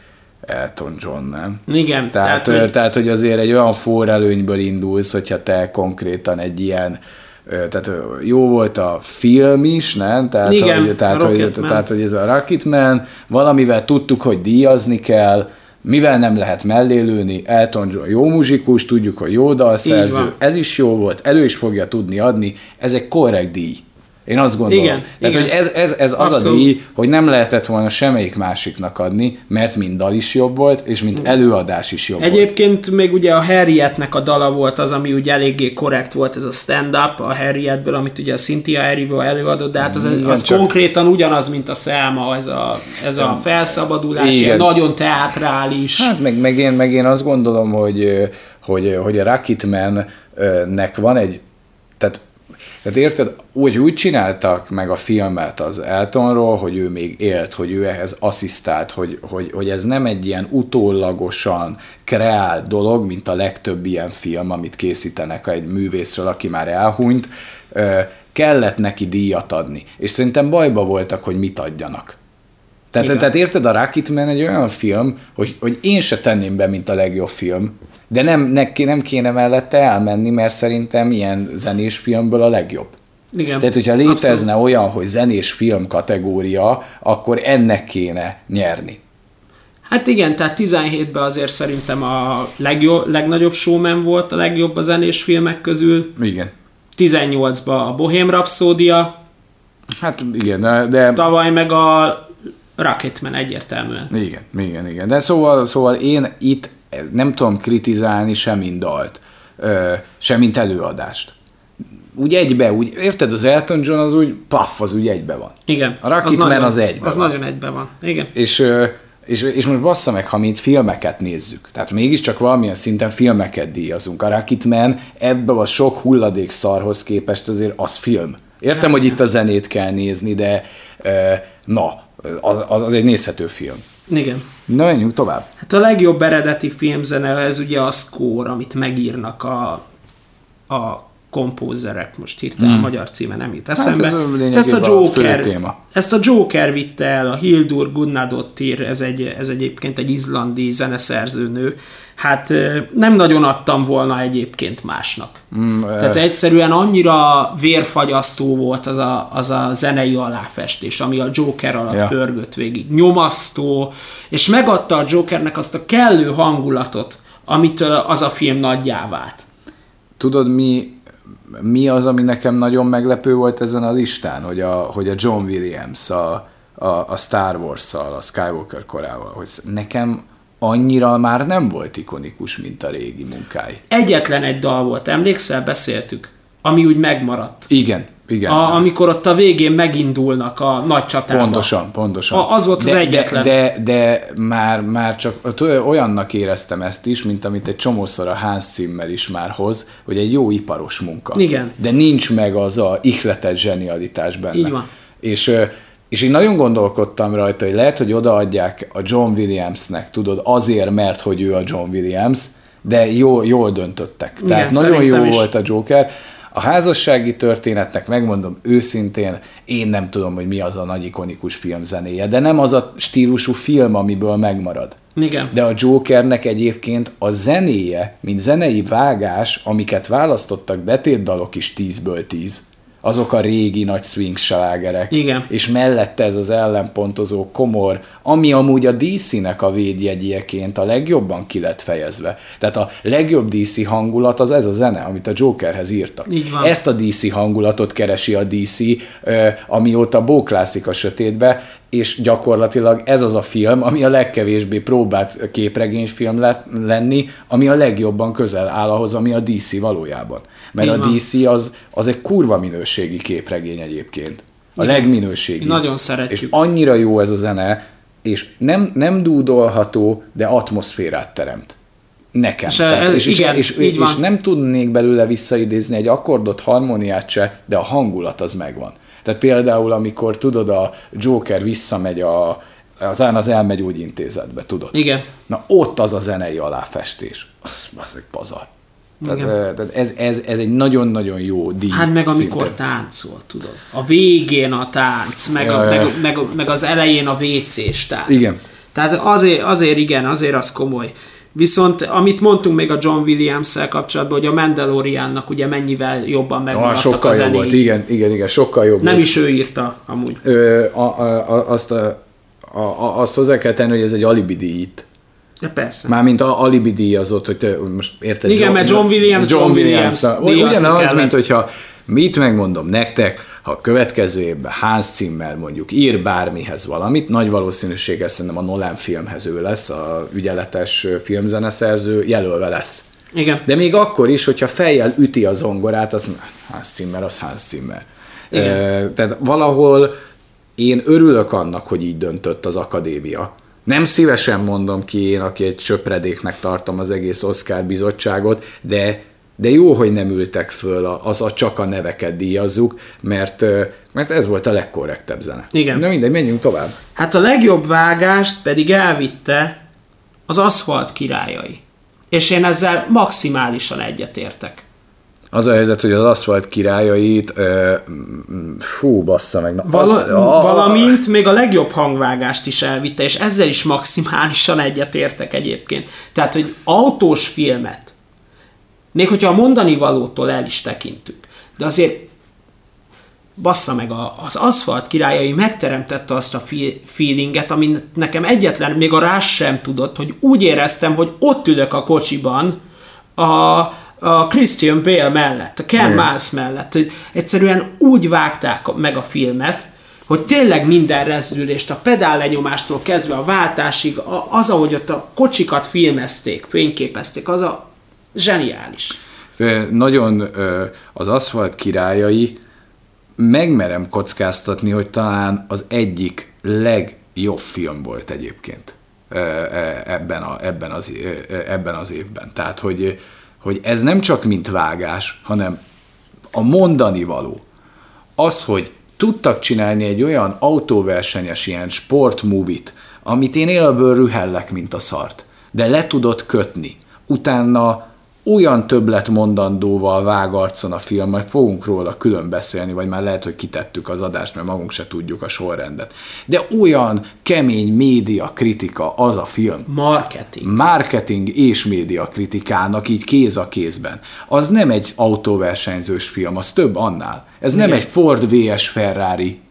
Speaker 1: Elton John, nem?
Speaker 2: Igen.
Speaker 1: Tehát, tehát, hogy... tehát, hogy azért egy olyan forrelőnyből indulsz, hogyha te konkrétan egy ilyen tehát jó volt a film is, nem? Tehát,
Speaker 2: Igen,
Speaker 1: hogy, tehát, hogy, tehát, hogy ez a Rocketman, valamivel tudtuk, hogy díjazni kell, mivel nem lehet mellélőni, Elton John jó muzsikus, tudjuk, hogy jó dalszerző, ez is jó volt, elő is fogja tudni adni, ez egy korrekt díj. Én azt gondolom.
Speaker 2: Igen,
Speaker 1: Tehát,
Speaker 2: igen.
Speaker 1: hogy ez, ez, ez az
Speaker 2: Abszolút.
Speaker 1: a díj, hogy nem lehetett volna semmelyik másiknak adni, mert mind dal is jobb volt, és mint előadás is jobb volt.
Speaker 2: Egyébként még ugye a Harrietnek a dala volt az, ami ugye eléggé korrekt volt, ez a stand-up a Harrietből, amit ugye a Cynthia Erivo előadott, de hát az,
Speaker 1: Igen,
Speaker 2: az
Speaker 1: csak-
Speaker 2: konkrétan ugyanaz, mint a Selma, ez a, ez a felszabadulás,
Speaker 1: Igen.
Speaker 2: nagyon teátrális.
Speaker 1: Hát meg, meg, én, meg én azt gondolom, hogy, hogy, hogy a Rocketman-nek van egy, tehát érted, úgy, úgy csináltak meg a filmet az Eltonról, hogy ő még élt, hogy ő ehhez asszisztált, hogy, hogy, hogy ez nem egy ilyen utólagosan kreált dolog, mint a legtöbb ilyen film, amit készítenek egy művészről, aki már elhunyt, kellett neki díjat adni. És szerintem bajba voltak, hogy mit adjanak. Tehát,
Speaker 2: Igen.
Speaker 1: tehát érted, a Rocketman egy olyan film, hogy, hogy én se tenném be, mint a legjobb film, de nem, ne, nem kéne mellette elmenni, mert szerintem ilyen zenés filmből a legjobb.
Speaker 2: Igen.
Speaker 1: Tehát, hogyha
Speaker 2: Abszolút.
Speaker 1: létezne olyan, hogy zenés film kategória, akkor ennek kéne nyerni.
Speaker 2: Hát igen, tehát 17-ben azért szerintem a legjobb, legnagyobb showman volt a legjobb a zenés filmek közül,
Speaker 1: Igen.
Speaker 2: 18-ban a Bohém Rhapsódia,
Speaker 1: Hát igen, de, de
Speaker 2: tavaly meg a Rocketman egyértelműen.
Speaker 1: Igen, igen, igen. De szóval, szóval én itt nem tudom kritizálni sem mint dalt, sem mint előadást. Úgy egybe, úgy, érted, az Elton John az úgy, paff, az úgy egybe van.
Speaker 2: Igen.
Speaker 1: A Rocketman
Speaker 2: nagyon-
Speaker 1: az egyben
Speaker 2: Az
Speaker 1: van.
Speaker 2: nagyon egyben van. Igen.
Speaker 1: És, és, és most bassza meg, ha mi itt filmeket nézzük, tehát mégiscsak valamilyen szinten filmeket díjazunk. A Rocketman ebbe a sok hulladék szarhoz képest azért az film. Értem, hogy itt a zenét kell nézni, de na, az, az, az egy nézhető film.
Speaker 2: Igen.
Speaker 1: Na, menjünk tovább.
Speaker 2: Hát a legjobb eredeti filmzene, ez ugye a score, amit megírnak a, a kompózerek, most hirtelen hmm. a magyar címe nem jut eszembe.
Speaker 1: ez a lényegében
Speaker 2: ezt a
Speaker 1: a
Speaker 2: Joker,
Speaker 1: téma.
Speaker 2: ezt a Joker vitte el, a Hildur Gunnadottir, ez, egy, ez egyébként egy izlandi zeneszerzőnő. Hát nem nagyon adtam volna egyébként másnak.
Speaker 1: Mm,
Speaker 2: Tehát egyszerűen annyira vérfagyasztó volt az a, az a zenei aláfestés, ami a Joker alatt
Speaker 1: ja.
Speaker 2: pörgött végig. Nyomasztó, és megadta a Jokernek azt a kellő hangulatot, amitől az a film nagyjá vált.
Speaker 1: Tudod, mi, mi az, ami nekem nagyon meglepő volt ezen a listán, hogy a, hogy a John Williams a, a, a Star Wars-szal, a Skywalker korával, hogy nekem annyira már nem volt ikonikus, mint a régi munkái.
Speaker 2: Egyetlen egy dal volt, emlékszel, beszéltük, ami úgy megmaradt.
Speaker 1: Igen, igen.
Speaker 2: A, amikor ott a végén megindulnak a nagy csatába.
Speaker 1: Pontosan, pontosan.
Speaker 2: A- az volt az
Speaker 1: de,
Speaker 2: egyetlen.
Speaker 1: De, de, de már, már csak olyannak éreztem ezt is, mint amit egy csomószor a Hans Zimmer is már hoz, hogy egy jó iparos munka.
Speaker 2: Igen.
Speaker 1: De nincs meg az a ihletes zsenialitás benne.
Speaker 2: Így van.
Speaker 1: És, és én nagyon gondolkodtam rajta, hogy lehet, hogy odaadják a John Williamsnek, tudod, azért, mert hogy ő a John Williams, de jól, jól döntöttek.
Speaker 2: Igen,
Speaker 1: Tehát nagyon jó
Speaker 2: is.
Speaker 1: volt a Joker. A házassági történetnek megmondom őszintén, én nem tudom, hogy mi az a nagy ikonikus filmzenéje, de nem az a stílusú film, amiből megmarad.
Speaker 2: Igen.
Speaker 1: De a Jokernek egyébként a zenéje, mint zenei vágás, amiket választottak betétdalok is 10-ből 10, azok a régi nagy swing slágerek.
Speaker 2: Igen.
Speaker 1: És mellette ez az ellenpontozó komor, ami amúgy a DC-nek a védjegyeként a legjobban ki lett fejezve. Tehát a legjobb DC hangulat az ez a zene, amit a Jokerhez írtak.
Speaker 2: Így van.
Speaker 1: Ezt a DC hangulatot keresi a DC, amióta bóklászik a sötétbe, és gyakorlatilag ez az a film, ami a legkevésbé próbált képregényfilm lett, lenni, ami a legjobban közel áll ahhoz, ami a DC valójában. Mert
Speaker 2: Így
Speaker 1: a
Speaker 2: van.
Speaker 1: DC az, az egy kurva minőségi képregény egyébként. A legminőségi.
Speaker 2: Mi nagyon szeretjük.
Speaker 1: És annyira jó ez a zene, és nem, nem dúdolható, de atmoszférát teremt. Nekem.
Speaker 2: És,
Speaker 1: Tehát,
Speaker 2: ez-
Speaker 1: és, és,
Speaker 2: igen,
Speaker 1: és, és, és nem tudnék belőle visszaidézni egy akkordot, harmóniát se, de a hangulat az megvan. Tehát például, amikor tudod, a Joker visszamegy a, talán az elmegyógyintézetbe, tudod.
Speaker 2: Igen.
Speaker 1: Na ott az a zenei aláfestés. Az, az egy pazar. Tehát,
Speaker 2: Igen.
Speaker 1: ö, tehát ez, ez, ez egy nagyon-nagyon jó díj.
Speaker 2: Hát meg amikor
Speaker 1: szinten.
Speaker 2: táncol, tudod. A végén a tánc, meg, a, meg, meg, meg az elején a WC-s tánc.
Speaker 1: Igen.
Speaker 2: Tehát azért, azért igen, azért az komoly. Viszont amit mondtunk még a John Williams-szel kapcsolatban, hogy a Mandaloriannak ugye mennyivel jobban
Speaker 1: Ah,
Speaker 2: megmaradtak
Speaker 1: sokkal
Speaker 2: a
Speaker 1: jobb
Speaker 2: zenéi.
Speaker 1: volt, igen, igen, igen, sokkal jobb
Speaker 2: Nem
Speaker 1: volt.
Speaker 2: is ő írta amúgy.
Speaker 1: Ö, a, a, a, azt, a, a, azt hozzá kell tenni, hogy ez egy alibi díj itt.
Speaker 2: De persze.
Speaker 1: Mármint a alibi díjazott, hogy te most érted?
Speaker 2: Igen, mert John Williams, John Williams
Speaker 1: John
Speaker 2: díjazni
Speaker 1: Ugyanaz,
Speaker 2: kellett.
Speaker 1: mint hogyha mit megmondom nektek, ha a következő évben Hans Zimmer mondjuk ír bármihez valamit, nagy valószínűséggel szerintem a Nolan filmhez ő lesz, a ügyeletes filmzeneszerző, jelölve lesz.
Speaker 2: Igen.
Speaker 1: De még akkor is, hogyha fejjel üti a zongorát, az Hans Zimmer, az Hans Zimmer. E, tehát valahol én örülök annak, hogy így döntött az akadémia. Nem szívesen mondom ki én, aki egy söpredéknek tartom az egész Oscar bizottságot, de, de jó, hogy nem ültek föl, az a csak a neveket díjazzuk, mert, mert ez volt a legkorrektebb zene.
Speaker 2: Igen.
Speaker 1: Na mindegy, menjünk tovább.
Speaker 2: Hát a legjobb vágást pedig elvitte az aszfalt királyai. És én ezzel maximálisan egyetértek.
Speaker 1: Az a helyzet, hogy az aszfalt királyait, uh, fú, bassza meg.
Speaker 2: Val- a, valamint még a legjobb hangvágást is elvitte, és ezzel is maximálisan egyetértek egyébként. Tehát, hogy autós filmet, még hogyha a mondani valótól el is tekintünk, de azért bassza meg, a, az aszfalt királyai megteremtette azt a feelinget, ami nekem egyetlen, még a rás sem tudott, hogy úgy éreztem, hogy ott ülök a kocsiban, a, a Christian Bale mellett, a Ken Miles mellett, hogy egyszerűen úgy vágták meg a filmet, hogy tényleg minden rezdülést, a pedál lenyomástól kezdve a váltásig, az, ahogy ott a kocsikat filmezték, fényképezték, az a zseniális.
Speaker 1: Nagyon az aszfalt királyai megmerem kockáztatni, hogy talán az egyik legjobb film volt egyébként ebben, a, ebben, az, ebben az évben. Tehát, hogy hogy ez nem csak mint vágás, hanem a mondani való. Az, hogy tudtak csinálni egy olyan autóversenyes ilyen sportmovit, amit én élből rühellek, mint a szart, de le tudott kötni. Utána olyan többlet mondandóval vág arcon a film, majd fogunk róla külön beszélni, vagy már lehet, hogy kitettük az adást, mert magunk se tudjuk a sorrendet. De olyan kemény média kritika az a film.
Speaker 2: Marketing.
Speaker 1: Marketing és média kritikának így kéz a kézben. Az nem egy autóversenyzős film, az több annál. Ez Igen. nem egy Ford vs Ferrari,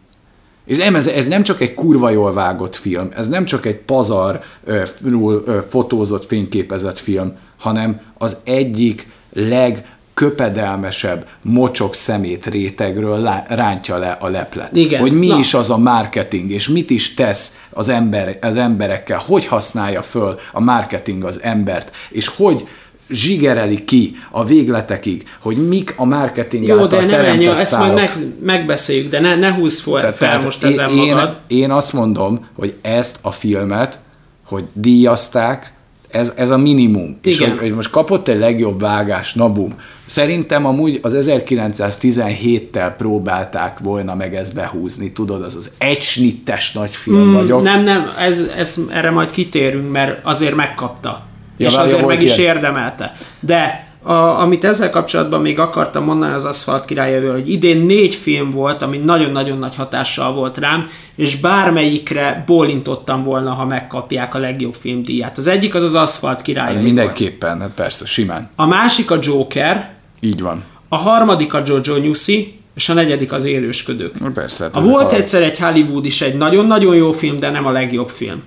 Speaker 1: és nem, ez, ez nem csak egy kurva jól vágott film, ez nem csak egy pazarról fotózott, fényképezett film, hanem az egyik legköpedelmesebb mocsok szemét rétegről rántja le a leplet.
Speaker 2: Igen.
Speaker 1: Hogy mi Na. is az a marketing, és mit is tesz az, ember, az emberekkel, hogy használja föl a marketing az embert, és hogy zsigereli ki a végletekig, hogy mik a marketing
Speaker 2: Jó, de nem ennyi, ezt majd meg, megbeszéljük, de ne, ne húzz fel, tehát, fel tehát most ezen
Speaker 1: én,
Speaker 2: magad.
Speaker 1: Én azt mondom, hogy ezt a filmet, hogy díjazták, ez, ez a minimum. Igen. És hogy, hogy most kapott egy legjobb vágás, nabum. Szerintem amúgy az 1917-tel próbálták volna meg ezt behúzni, tudod, az az egysnittes nagy film mm, vagyok.
Speaker 2: Nem, nem, ez, ez, erre majd kitérünk, mert azért megkapta. Ja, és azért meg is ilyen. érdemelte. De a, amit ezzel kapcsolatban még akartam mondani az Aszfalt királyával, hogy idén négy film volt, ami nagyon-nagyon nagy hatással volt rám, és bármelyikre bólintottam volna, ha megkapják a legjobb filmdíját. Az egyik az az Aszfalt király.
Speaker 1: Mindenképpen, hát persze, simán.
Speaker 2: A másik a Joker.
Speaker 1: Így van.
Speaker 2: A harmadik a Jojo Newsy, és a negyedik az élősködők.
Speaker 1: Persze. Hát
Speaker 2: a volt a... egyszer egy Hollywood is egy nagyon-nagyon jó film, de nem a legjobb film.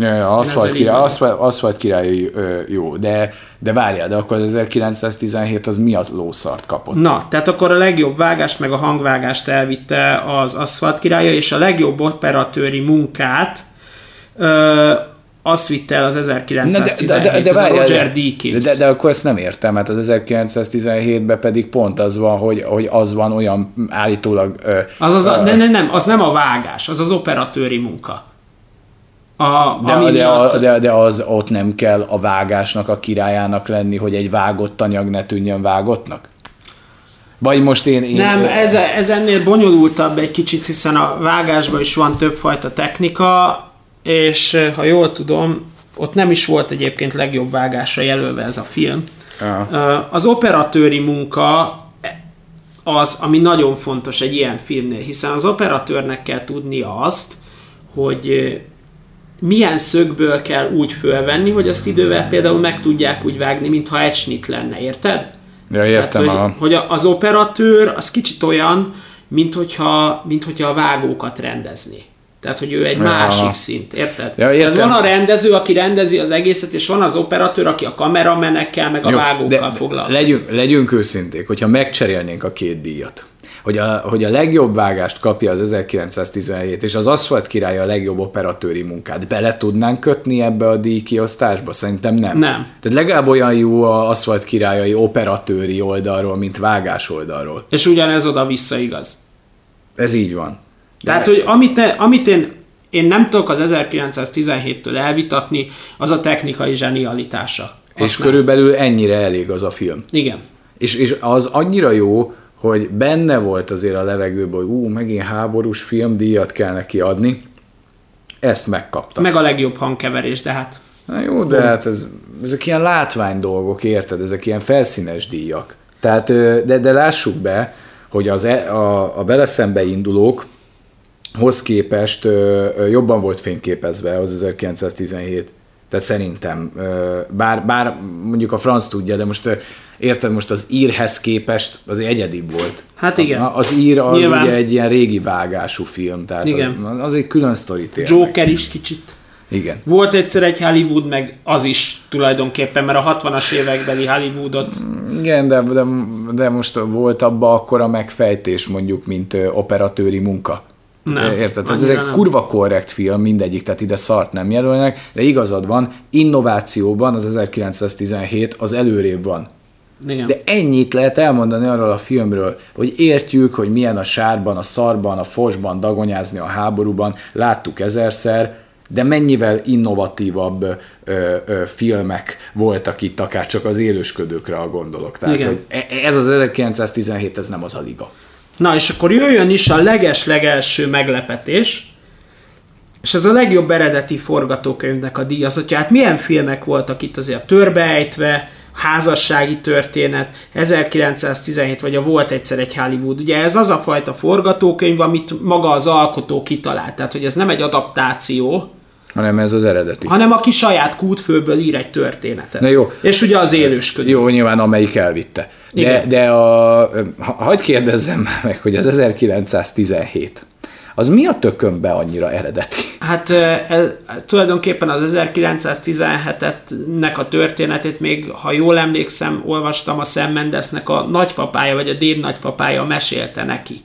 Speaker 1: Ja, aszfalt, király, aszfalt, aszfalt király jó, de, de várjál, de akkor az 1917 az mi a lószart kapott?
Speaker 2: Na, tehát akkor a legjobb vágást meg a hangvágást elvitte az aszfalt királya, és a legjobb operatőri munkát ö, azt vitte el az 1917, de, de, de, de, várjál, Roger Deakins.
Speaker 1: De, de, de akkor ezt nem értem, mert az 1917-ben pedig pont az van, hogy, hogy az van olyan állítólag... Ö,
Speaker 2: az az a, ö, nem, nem, az nem a vágás, az az operatőri munka.
Speaker 1: A, de, de, miatt... de, de az ott nem kell a vágásnak a királyának lenni, hogy egy vágott anyag ne tűnjön vágottnak? Vagy most én... én
Speaker 2: nem, ez, ez ennél bonyolultabb egy kicsit, hiszen a vágásban is van többfajta technika, és eh, ha jól tudom, ott nem is volt egyébként legjobb vágásra jelölve ez a film. Ja. Eh, az operatőri munka az, ami nagyon fontos egy ilyen filmnél, hiszen az operatőrnek kell tudnia azt, hogy eh, milyen szögből kell úgy fölvenni, hogy azt idővel például meg tudják úgy vágni, mintha egy snit lenne, érted?
Speaker 1: Ja, értem.
Speaker 2: Tehát, hogy, hogy az operatőr az kicsit olyan, mint hogyha, mint hogyha a vágókat rendezni. Tehát, hogy ő egy ja. másik szint, érted?
Speaker 1: Ja, értem.
Speaker 2: Tehát van a rendező, aki rendezi az egészet, és van az operatőr, aki a kameramenekkel, meg a Jó, vágókkal foglalkozik.
Speaker 1: Legyünk, legyünk őszinték, hogyha megcserélnénk a két díjat, hogy a, hogy a legjobb vágást kapja az 1917, és az Aszfalt király a legjobb operatőri munkát. Bele tudnánk kötni ebbe a díjkiosztásba? Szerintem nem.
Speaker 2: Nem.
Speaker 1: Tehát legalább olyan jó a Aszfalt királyai operatőri oldalról, mint vágás oldalról.
Speaker 2: És ugyanez oda-vissza igaz.
Speaker 1: Ez így van.
Speaker 2: De... Tehát, hogy amit, ne, amit én, én nem tudok az 1917-től elvitatni, az a technikai zsenialitása.
Speaker 1: És nem. körülbelül ennyire elég az a film.
Speaker 2: Igen.
Speaker 1: És, és az annyira jó, hogy benne volt azért a levegőben, hogy ú, megint háborús filmdíjat kell neki adni, ezt megkapta.
Speaker 2: Meg a legjobb hangkeverés, de hát...
Speaker 1: Na jó, de hát ez, ezek ilyen látvány dolgok, érted? Ezek ilyen felszínes díjak. Tehát, de, de lássuk be, hogy az, e, a, a beleszembe indulók hoz képest jobban volt fényképezve az 1917. Tehát szerintem, bár, bár mondjuk a franc tudja, de most érted, most az írhez képest az egyedibb volt.
Speaker 2: Hát igen.
Speaker 1: Az ír az Nyilván. ugye egy ilyen régi vágású film, tehát igen. Az, az egy külön sztorit ér
Speaker 2: Joker is kicsit.
Speaker 1: Igen.
Speaker 2: Volt egyszer egy Hollywood, meg az is tulajdonképpen, mert a 60-as évekbeli Hollywoodot...
Speaker 1: Igen, de, de, de most volt abba akkor a megfejtés mondjuk, mint operatőri munka. Nem, Érted? ez egy nem. kurva korrekt film, mindegyik, tehát ide szart nem jelölnek, de igazad van, innovációban az 1917 az előrébb van. Igen. De ennyit lehet elmondani arról a filmről, hogy értjük, hogy milyen a sárban, a szarban, a fosban dagonyázni a háborúban, láttuk ezerszer, de mennyivel innovatívabb ö, ö, filmek voltak itt, akár csak az élősködőkre a gondolok. Tehát, Igen. hogy e, ez az 1917, ez nem az a liga.
Speaker 2: Na, és akkor jöjjön is a leges-legelső meglepetés, és ez a legjobb eredeti forgatókönyvnek a díjazatja. Hát milyen filmek voltak itt azért törbeejtve, házassági történet, 1917, vagy a Volt egyszer egy Hollywood. Ugye ez az a fajta forgatókönyv, amit maga az alkotó kitalált. Tehát, hogy ez nem egy adaptáció,
Speaker 1: hanem ez az eredeti.
Speaker 2: Hanem aki saját kútfőből ír egy történetet.
Speaker 1: Na jó.
Speaker 2: És ugye az élősködő.
Speaker 1: Jó, nyilván amelyik elvitte. De, de a, ha, hagyd kérdezzem meg, hogy az 1917, az mi a tökönbe annyira eredeti?
Speaker 2: Hát ez, tulajdonképpen az 1917-nek a történetét még, ha jól emlékszem, olvastam a Sam Mendesnek a nagypapája, vagy a déd nagypapája mesélte neki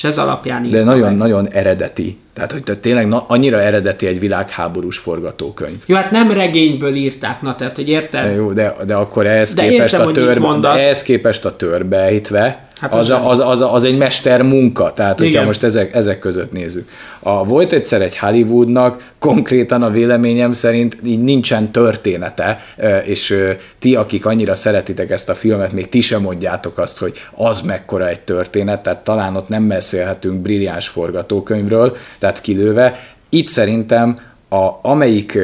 Speaker 2: és ez alapján
Speaker 1: De nagyon-nagyon eredeti. Tehát, hogy tényleg na, annyira eredeti egy világháborús forgatókönyv.
Speaker 2: Jó, hát nem regényből írták, na tehát, hogy érted?
Speaker 1: De jó, de, de akkor ehhez, de képest, értem, a tör, ehhez képest a törbeejtve, Hát az, az, az, az, az egy mester munka, tehát hogyha Igen. most ezek, ezek között nézzük. A, volt egyszer egy Hollywoodnak, konkrétan a véleményem szerint így nincsen története, és ti, akik annyira szeretitek ezt a filmet, még ti sem mondjátok azt, hogy az mekkora egy történet, tehát talán ott nem beszélhetünk brilliáns forgatókönyvről, tehát kilőve. Itt szerintem a, amelyik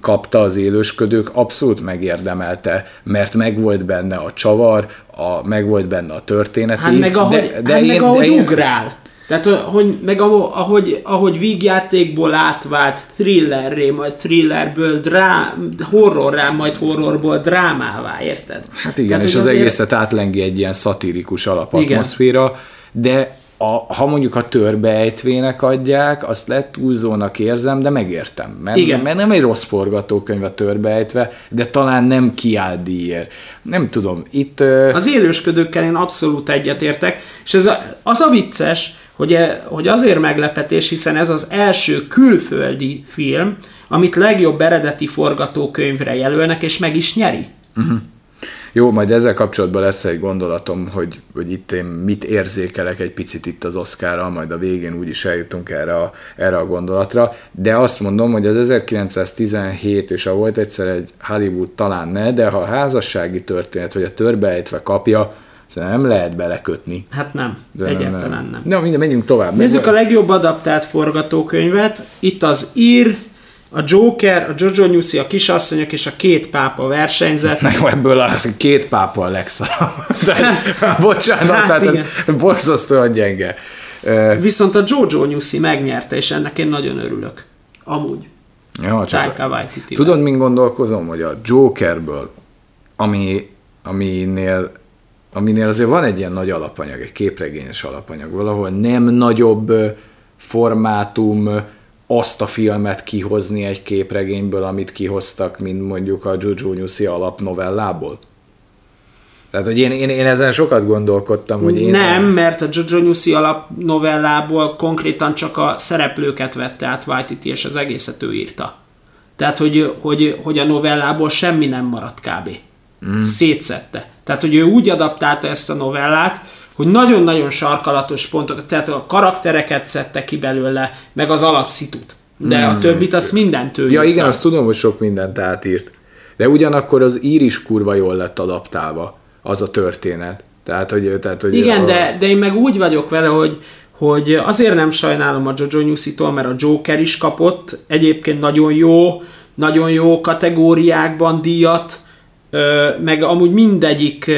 Speaker 1: kapta az élősködők, abszolút megérdemelte, mert megvolt benne a csavar, a, megvolt benne a történet.
Speaker 2: Hát meg ahogy, de, de hát én, meg ahogy de én, ugrál. Tehát, hogy, meg ahogy, ahogy vígjátékból átvált thrillerré, majd thrillerből drá, horrorrá, majd horrorból drámává, érted?
Speaker 1: Hát igen, Tehát, és az azért... egészet átlengi egy ilyen szatirikus alapatmoszféra, igen. de a, ha mondjuk a törbeejtvének adják, azt lett túlzónak érzem, de megértem. Mert, Igen. mert nem egy rossz forgatókönyv a törbeejtve, de talán nem kiáll díjért. Nem tudom, itt...
Speaker 2: Az élősködőkkel én abszolút egyetértek, és ez a, az a vicces, hogy, e, hogy azért meglepetés, hiszen ez az első külföldi film, amit legjobb eredeti forgatókönyvre jelölnek, és meg is nyeri. Uh-huh.
Speaker 1: Jó, majd ezzel kapcsolatban lesz egy gondolatom, hogy, hogy itt én mit érzékelek egy picit itt az Oscarral, majd a végén úgyis eljutunk erre a, erre a gondolatra, de azt mondom, hogy az 1917 és a volt egyszer egy Hollywood talán ne, de ha a házassági történet, vagy a törbeejtve kapja, nem lehet belekötni.
Speaker 2: Hát nem, de egyáltalán nem. nem.
Speaker 1: Na, minden, menjünk tovább.
Speaker 2: Nézzük a legjobb adaptált forgatókönyvet. Itt az ír, a Joker, a Jojo Newsy, a kisasszonyok és a két pápa versenyzett.
Speaker 1: Jó, ebből a két pápa a legszarabb. bocsánat, hát tehát igen. borzasztóan gyenge.
Speaker 2: Viszont a Jojo Newsy megnyerte, és ennek én nagyon örülök. Amúgy.
Speaker 1: Ja, csak Tudod, min gondolkozom, hogy a Jokerből, ami, aminél, aminél azért van egy ilyen nagy alapanyag, egy képregényes alapanyag, valahol nem nagyobb formátum, azt a filmet kihozni egy képregényből, amit kihoztak, mint mondjuk a Jojo Nyuszi alapnovellából? Tehát, hogy én, én, én ezen sokat gondolkodtam, hogy én...
Speaker 2: Nem, mert a Jojo Newsy alapnovellából konkrétan csak a szereplőket vette át Waititi, és az egészet ő írta. Tehát, hogy, hogy, hogy a novellából semmi nem maradt kb. Mm. Szétszette. Tehát, hogy ő úgy adaptálta ezt a novellát, hogy nagyon-nagyon sarkalatos pontokat, tehát a karaktereket szedte ki belőle, meg az alapszitut. De mm. a többit azt mindent ő
Speaker 1: Ja igen, azt tudom, hogy sok mindent átírt. De ugyanakkor az ír is kurva jól lett adaptálva, az a történet. Tehát, hogy, tehát, hogy
Speaker 2: Igen,
Speaker 1: a...
Speaker 2: de, de én meg úgy vagyok vele, hogy, hogy azért nem sajnálom a Jojo Newsy-tól, mert a Joker is kapott egyébként nagyon jó, nagyon jó kategóriákban díjat, meg amúgy mindegyik,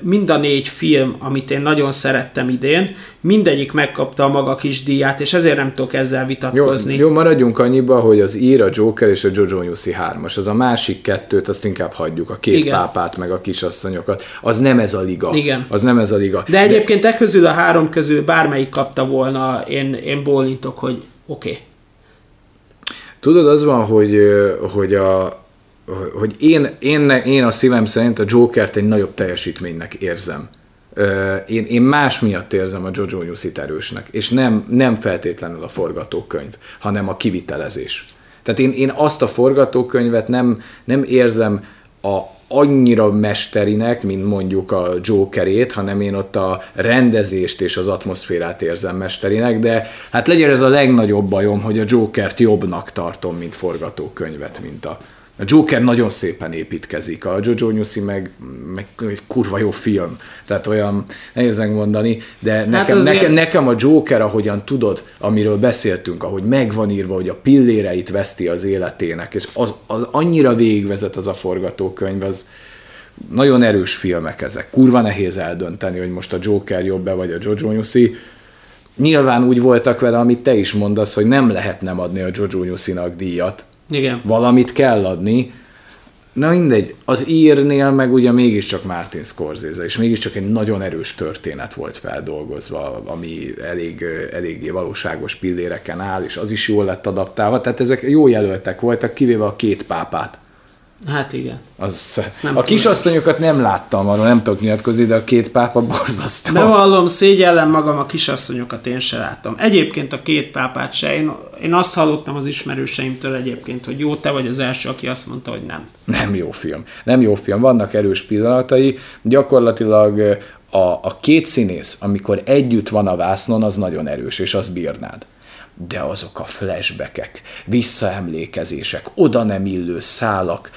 Speaker 2: mind a négy film, amit én nagyon szerettem idén, mindegyik megkapta a maga kis díját, és ezért nem tudok ezzel vitatkozni.
Speaker 1: Jó, jó maradjunk annyiba, hogy az ír, a Joker és a Jojo Newsy 3-as, az a másik kettőt, azt inkább hagyjuk, a két Igen. pápát, meg a kisasszonyokat. Az nem ez a liga.
Speaker 2: Igen.
Speaker 1: Az nem ez a liga.
Speaker 2: De egyébként e közül a három közül bármelyik kapta volna, én, én bólintok, hogy oké. Okay.
Speaker 1: Tudod, az van, hogy, hogy a, hogy én, én, én a szívem szerint a Jokert egy nagyobb teljesítménynek érzem. Én, én más miatt érzem a Jojo Newsit erősnek, és nem, nem feltétlenül a forgatókönyv, hanem a kivitelezés. Tehát én, én azt a forgatókönyvet nem, nem érzem a annyira mesterinek, mint mondjuk a Jokerét, hanem én ott a rendezést és az atmoszférát érzem mesterinek, de hát legyen ez a legnagyobb bajom, hogy a Jokert jobbnak tartom, mint forgatókönyvet, mint a, a Joker nagyon szépen építkezik, a Jojo Newsy meg, meg egy kurva jó film, tehát olyan nehéz mondani, de hát nekem, azért... nekem, nekem a Joker, ahogyan tudod, amiről beszéltünk, ahogy megvan írva, hogy a pilléreit veszti az életének, és az, az annyira végigvezet az a forgatókönyv, az nagyon erős filmek ezek. Kurva nehéz eldönteni, hogy most a Joker jobb-e, vagy a Jojo Newsy. Nyilván úgy voltak vele, amit te is mondasz, hogy nem lehet nem adni a Jojo Newsy-nak díjat,
Speaker 2: igen.
Speaker 1: Valamit kell adni. Na mindegy, az írnél meg ugye mégiscsak Martin Scorsese, és mégiscsak egy nagyon erős történet volt feldolgozva, ami elég, eléggé valóságos pilléreken áll, és az is jól lett adaptálva, tehát ezek jó jelöltek voltak, kivéve a két pápát.
Speaker 2: Hát igen.
Speaker 1: Az, nem a kisasszonyokat nem láttam, arról nem tudok nyilatkozni, de a két pápa borzasztó.
Speaker 2: Bevallom, szégyellem magam, a kisasszonyokat én se láttam. Egyébként a két pápát se. Én, én azt hallottam az ismerőseimtől egyébként, hogy jó, te vagy az első, aki azt mondta, hogy nem.
Speaker 1: Nem jó film. Nem jó film. Vannak erős pillanatai. Gyakorlatilag a, a két színész, amikor együtt van a vásznon, az nagyon erős, és az bírnád de azok a flashbackek, visszaemlékezések, oda nem illő szálak,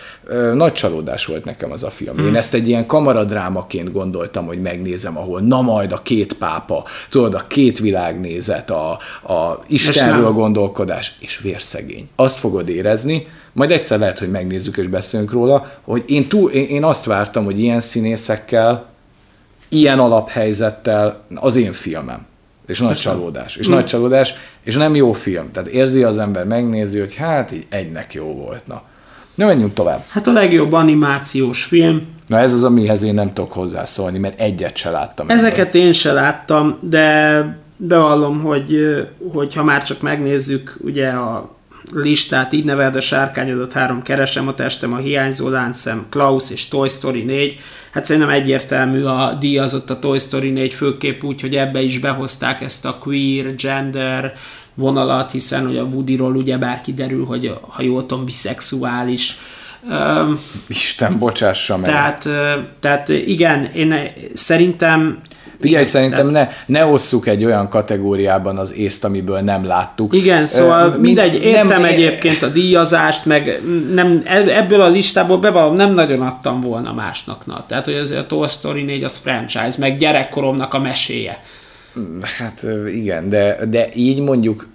Speaker 1: nagy csalódás volt nekem az a film. Én hmm. ezt egy ilyen kamaradrámaként gondoltam, hogy megnézem, ahol na majd a két pápa, tudod, a két világnézet, a, a Istenről gondolkodás, és vérszegény. Azt fogod érezni, majd egyszer lehet, hogy megnézzük és beszélünk róla, hogy én, túl, én, én azt vártam, hogy ilyen színészekkel, ilyen alaphelyzettel az én filmem. És nagy Persze. csalódás. És mm. nagy csalódás, és nem jó film. Tehát érzi az ember, megnézi, hogy hát így egynek jó volt. Na, Na menjünk tovább.
Speaker 2: Hát a legjobb animációs film.
Speaker 1: Na ez az, amihez én nem tudok hozzászólni, mert egyet se láttam.
Speaker 2: Ezeket én se láttam, de bevallom, hogy, hogy ha már csak megnézzük ugye a listát, így neveld a sárkányodat, három keresem a testem, a hiányzó láncszem, Klaus és Toy Story 4. Hát szerintem egyértelmű a díjazott a Toy Story 4 főképp úgy, hogy ebbe is behozták ezt a queer, gender vonalat, hiszen hogy a Woodyról ugye bár kiderül, hogy ha jól tudom, biszexuális.
Speaker 1: Isten, bocsássa meg.
Speaker 2: Tehát, tehát igen, én szerintem
Speaker 1: Figyelj, szerintem ne, ne osszuk egy olyan kategóriában az észt, amiből nem láttuk.
Speaker 2: Igen, szóval uh, mindegy, értem nem, egyébként a díjazást, meg nem, ebből a listából bevallom, nem nagyon adtam volna másnak. Na. Tehát, hogy az a Toy Story 4 az franchise, meg gyerekkoromnak a meséje.
Speaker 1: Hát igen, de, de így mondjuk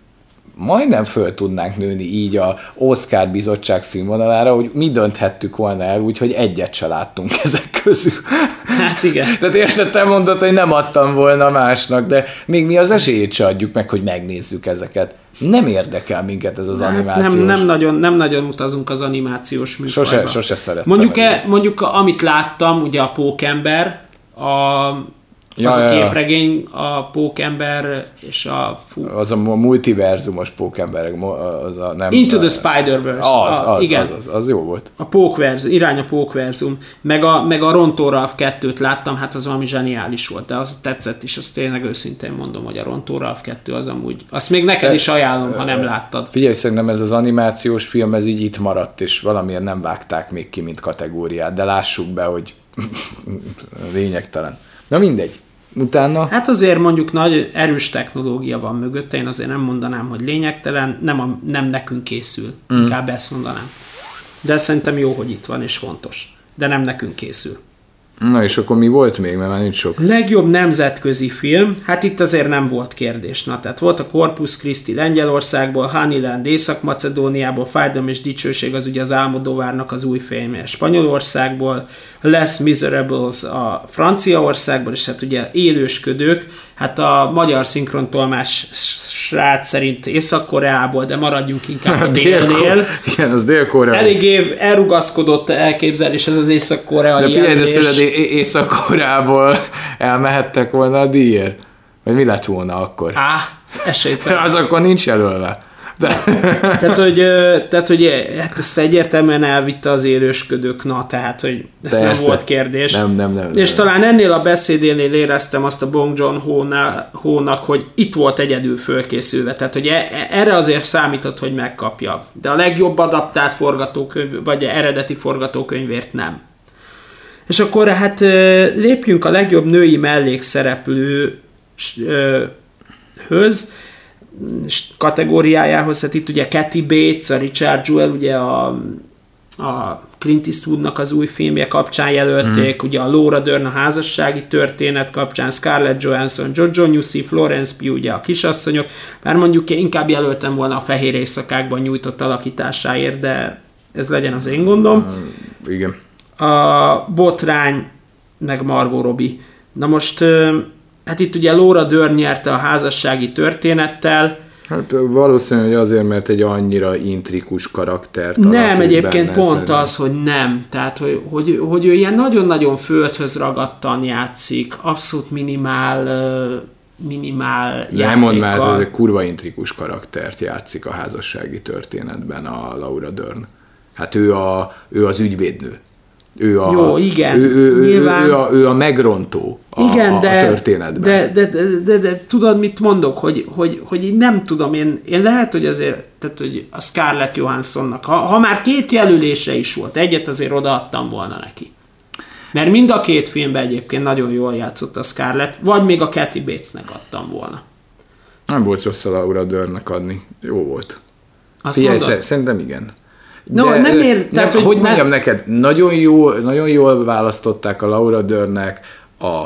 Speaker 1: majdnem föl tudnánk nőni így a Oscar bizottság színvonalára, hogy mi dönthettük volna el úgy, hogy egyet se láttunk ezek közül.
Speaker 2: Hát igen.
Speaker 1: Tehát érted, te mondod, hogy nem adtam volna másnak, de még mi az esélyét se adjuk meg, hogy megnézzük ezeket. Nem érdekel minket ez az hát animációs.
Speaker 2: Nem, nem, nagyon, nem nagyon utazunk az animációs műfajba.
Speaker 1: Sose, sose szerettem.
Speaker 2: Mondjuk, e, mondjuk amit láttam, ugye a Pókember, a Ja, az a képregény, a pókember és a...
Speaker 1: Fú... Az a multiverzumos pókemberek, az a nem...
Speaker 2: Into the Spider-Verse.
Speaker 1: Az, a, az, igen. Az, az, az, jó volt.
Speaker 2: A pókverzum, irány a pókverzum. Meg a, meg a Ronto Ralph 2-t láttam, hát az valami zseniális volt, de az tetszett is, azt tényleg őszintén mondom, hogy a Ronto Ralph 2 az amúgy... Azt még neked Szer... is ajánlom, ha nem láttad.
Speaker 1: Figyelj, szerintem ez az animációs film, ez így itt maradt, és valamilyen nem vágták még ki, mint kategóriát, de lássuk be, hogy lényegtelen. Na mindegy. Utána?
Speaker 2: Hát azért mondjuk nagy erős technológia van mögötte, én azért nem mondanám, hogy lényegtelen, nem, a, nem nekünk készül, mm. inkább ezt mondanám. De szerintem jó, hogy itt van és fontos. De nem nekünk készül.
Speaker 1: Na és akkor mi volt még, mert már nincs sok.
Speaker 2: Legjobb nemzetközi film, hát itt azért nem volt kérdés. Na, tehát volt a Corpus Christi Lengyelországból, Honeyland Észak-Macedóniából, Fájdalom és Dicsőség az ugye az Álmodóvárnak az új filmje Spanyolországból, Less Miserables a Franciaországból, és hát ugye élősködők, hát a magyar szinkrontolmás srác szerint Észak-Koreából, de maradjunk inkább a délnél.
Speaker 1: Igen, az Dél-Korea.
Speaker 2: Elég elrugaszkodott elképzelés ez az Észak-Koreai
Speaker 1: De figyelj, Észak-Koreából elmehettek volna a díjért? Vagy mi lett volna akkor?
Speaker 2: Á, esélytelen.
Speaker 1: az akkor nincs jelölve.
Speaker 2: De. tehát, hogy, tehát, hogy hát ezt egyértelműen elvitte az élősködők, na, tehát, hogy ez Persze. nem volt kérdés.
Speaker 1: Nem, nem, nem.
Speaker 2: És
Speaker 1: nem.
Speaker 2: talán ennél a beszédénél éreztem azt a Bong John Ho-nak, hogy itt volt egyedül fölkészülve, tehát, hogy e, e, erre azért számított, hogy megkapja. De a legjobb adaptált forgatókönyv, vagy eredeti forgatókönyvért nem. És akkor hát lépjünk a legjobb női mellékszereplő höz, kategóriájához, hát itt ugye Kathy Bates, a Richard Jewell, ugye a, a Clint Eastwoodnak az új filmje kapcsán jelölték, mm. ugye a Laura Dern a házassági történet kapcsán, Scarlett Johansson, Jojo Newsy, Florence Pugh, ugye a kisasszonyok, már mondjuk inkább jelöltem volna a Fehér Éjszakákban nyújtott alakításáért, de ez legyen az én gondom.
Speaker 1: Mm, igen.
Speaker 2: A Botrány, meg Margot Robbie. Na most hát itt ugye Laura Dern nyerte a házassági történettel,
Speaker 1: Hát valószínűleg azért, mert egy annyira intrikus karaktert
Speaker 2: Nem, egyébként pont szerint. az, hogy nem. Tehát, hogy, hogy, hogy ő ilyen nagyon-nagyon földhöz ragadtan játszik, abszolút minimál minimál
Speaker 1: Nem mondd már, hogy egy kurva intrikus karaktert játszik a házassági történetben a Laura Dern. Hát ő, a, ő az ügyvédnő. Ő a,
Speaker 2: Jó, igen.
Speaker 1: Ő, ő, nyilván... ő, ő, a, ő a megrontó a, igen, a, de, a történetben.
Speaker 2: De, de, de, de, de, tudod, mit mondok? Hogy, hogy, hogy én nem tudom, én, én lehet, hogy azért, tehát, hogy a Scarlett Johanssonnak, ha, ha már két jelölése is volt, egyet azért odaadtam volna neki. Mert mind a két filmben egyébként nagyon jól játszott a Scarlett, vagy még a Kathy Batesnek adtam volna.
Speaker 1: Nem volt rossz a Laura Dörnnek adni. Jó volt. Azt Figyelj, szerintem igen.
Speaker 2: No, de, nem ér,
Speaker 1: tehát, hogy, hogy mondjam mert... neked, nagyon, jó, nagyon jól választották a Laura Dörnek a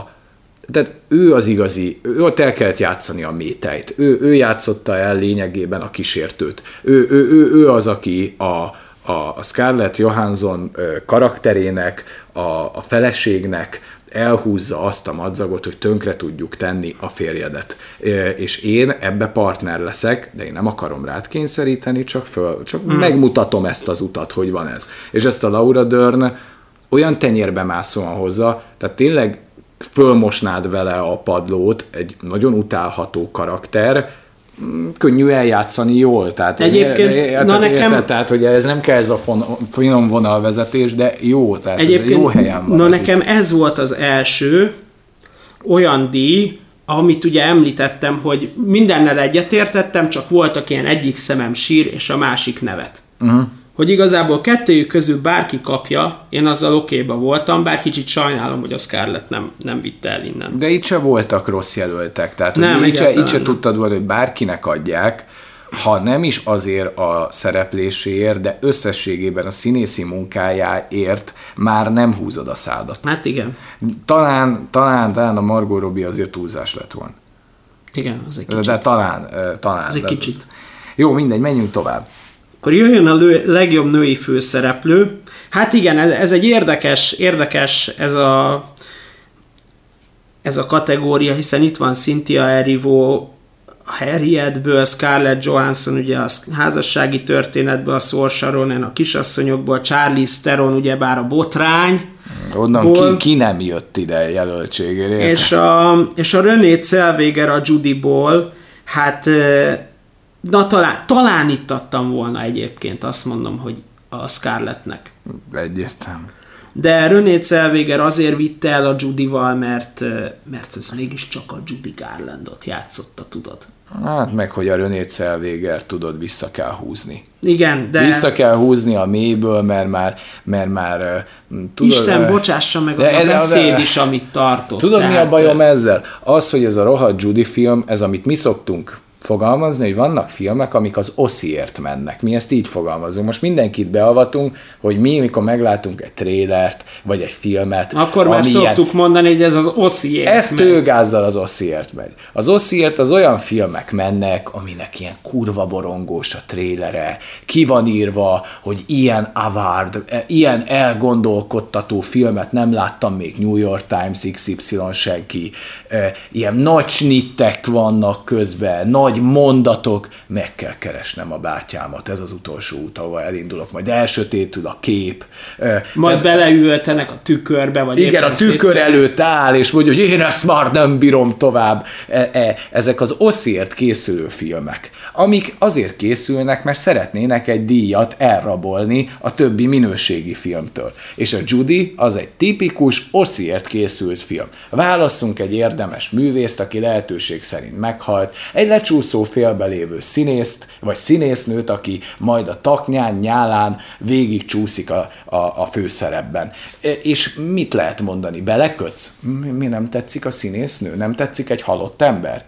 Speaker 1: tehát ő az igazi, ő ott el kellett játszani a métejt. Ő, ő játszotta el lényegében a kísértőt. Ő, ő, ő, ő az, aki a, a Scarlett Johansson karakterének, a, a feleségnek elhúzza azt a madzagot, hogy tönkre tudjuk tenni a férjedet. És én ebbe partner leszek, de én nem akarom rád kényszeríteni, csak, föl, csak hmm. megmutatom ezt az utat, hogy van ez. És ezt a Laura Dern olyan tenyérbe mászóan hozza, tehát tényleg fölmosnád vele a padlót, egy nagyon utálható karakter, könnyű eljátszani jól. Tehát,
Speaker 2: Egyébként,
Speaker 1: érted, na nekem... Érted, tehát, hogy ez nem kell ez a fon, finom vonalvezetés, de jó, tehát Egyébként, ez jó helyen van.
Speaker 2: Na ez nekem itt. ez volt az első olyan díj, amit ugye említettem, hogy mindennel egyetértettem, csak voltak ilyen egyik szemem sír, és a másik nevet. Uh-huh hogy igazából kettőjük közül bárki kapja, én azzal okéba voltam, bár kicsit sajnálom, hogy a Scarlett nem, nem vitte el innen.
Speaker 1: De itt se voltak rossz jelöltek, tehát nem, itt, se, itt se tudtad volna, hogy bárkinek adják, ha nem is azért a szerepléséért, de összességében a színészi munkájáért már nem húzod a szádat.
Speaker 2: Hát igen.
Speaker 1: Talán, talán, talán a Margot Robbie azért túlzás lett volna.
Speaker 2: Igen, az egy kicsit.
Speaker 1: De talán, talán.
Speaker 2: Az egy kicsit. Az...
Speaker 1: Jó, mindegy, menjünk tovább.
Speaker 2: Akkor jöjjön a lő, legjobb női főszereplő. Hát igen, ez, ez egy érdekes, érdekes ez a, ez a kategória, hiszen itt van Cynthia Erivo, Harrietből, Scarlett Johansson, ugye a házassági történetből, a Saoirse a kisasszonyokból, Charlie Theron, ugye bár a botrány,
Speaker 1: Onnan
Speaker 2: Ból-
Speaker 1: ki, ki nem jött ide jelöltségére.
Speaker 2: És a, és a René Zellweger a Judyból, hát na talán, talán itt adtam volna egyébként, azt mondom, hogy a Scarlettnek.
Speaker 1: Egyértelmű.
Speaker 2: De René Zellweger azért vitte el a Judyval, mert, mert ez mégiscsak a Judy Garlandot játszotta, tudod.
Speaker 1: Hát meg, hogy a René Zellweger tudod, vissza kell húzni.
Speaker 2: Igen, de
Speaker 1: Vissza kell húzni a mélyből, mert már, mert már tudod,
Speaker 2: Isten bocsássa meg az
Speaker 1: de
Speaker 2: a beszéd
Speaker 1: de-
Speaker 2: is, amit tartott.
Speaker 1: Tudod, mi a
Speaker 2: Tehát,
Speaker 1: bajom ezzel? Az, hogy ez a rohadt Judy film, ez amit mi szoktunk fogalmazni, hogy vannak filmek, amik az osziért mennek. Mi ezt így fogalmazunk. Most mindenkit beavatunk, hogy mi, mikor meglátunk egy trélert, vagy egy filmet,
Speaker 2: Akkor már
Speaker 1: ami ilyen-
Speaker 2: szoktuk mondani, hogy ez az oszi
Speaker 1: ez tőgázzal az Osziért megy. Az Osziért az olyan filmek mennek, aminek ilyen kurva borongós a trélere, ki van írva, hogy ilyen avard, e, ilyen elgondolkodtató filmet nem láttam még New York Times XY senki. E, Ilyen nagy snittek vannak közben, nagy mondatok, meg kell keresnem a bátyámat, ez az utolsó út, ahova elindulok, majd elsötétül a kép.
Speaker 2: Majd beleüvöltenek a tükörbe, vagy
Speaker 1: igen, a tükör előtt áll, és mondja, hogy én ezt már nem bírom tovább. E, e, ezek az oszért készülő filmek, amik azért készülnek, mert szeretnének egy díjat elrabolni a többi minőségi filmtől. És a Judy az egy tipikus oszért készült film. Válasszunk egy érdemes művészt, aki lehetőség szerint meghalt, egy lecsúszó félbelévő színészt, vagy színésznőt, aki majd a taknyán, nyálán végig csúszik a, a, a főszerepben. E, És mit lehet mondani? Belekötsz? Mi, nem tetszik a színésznő? Nem tetszik egy halott ember?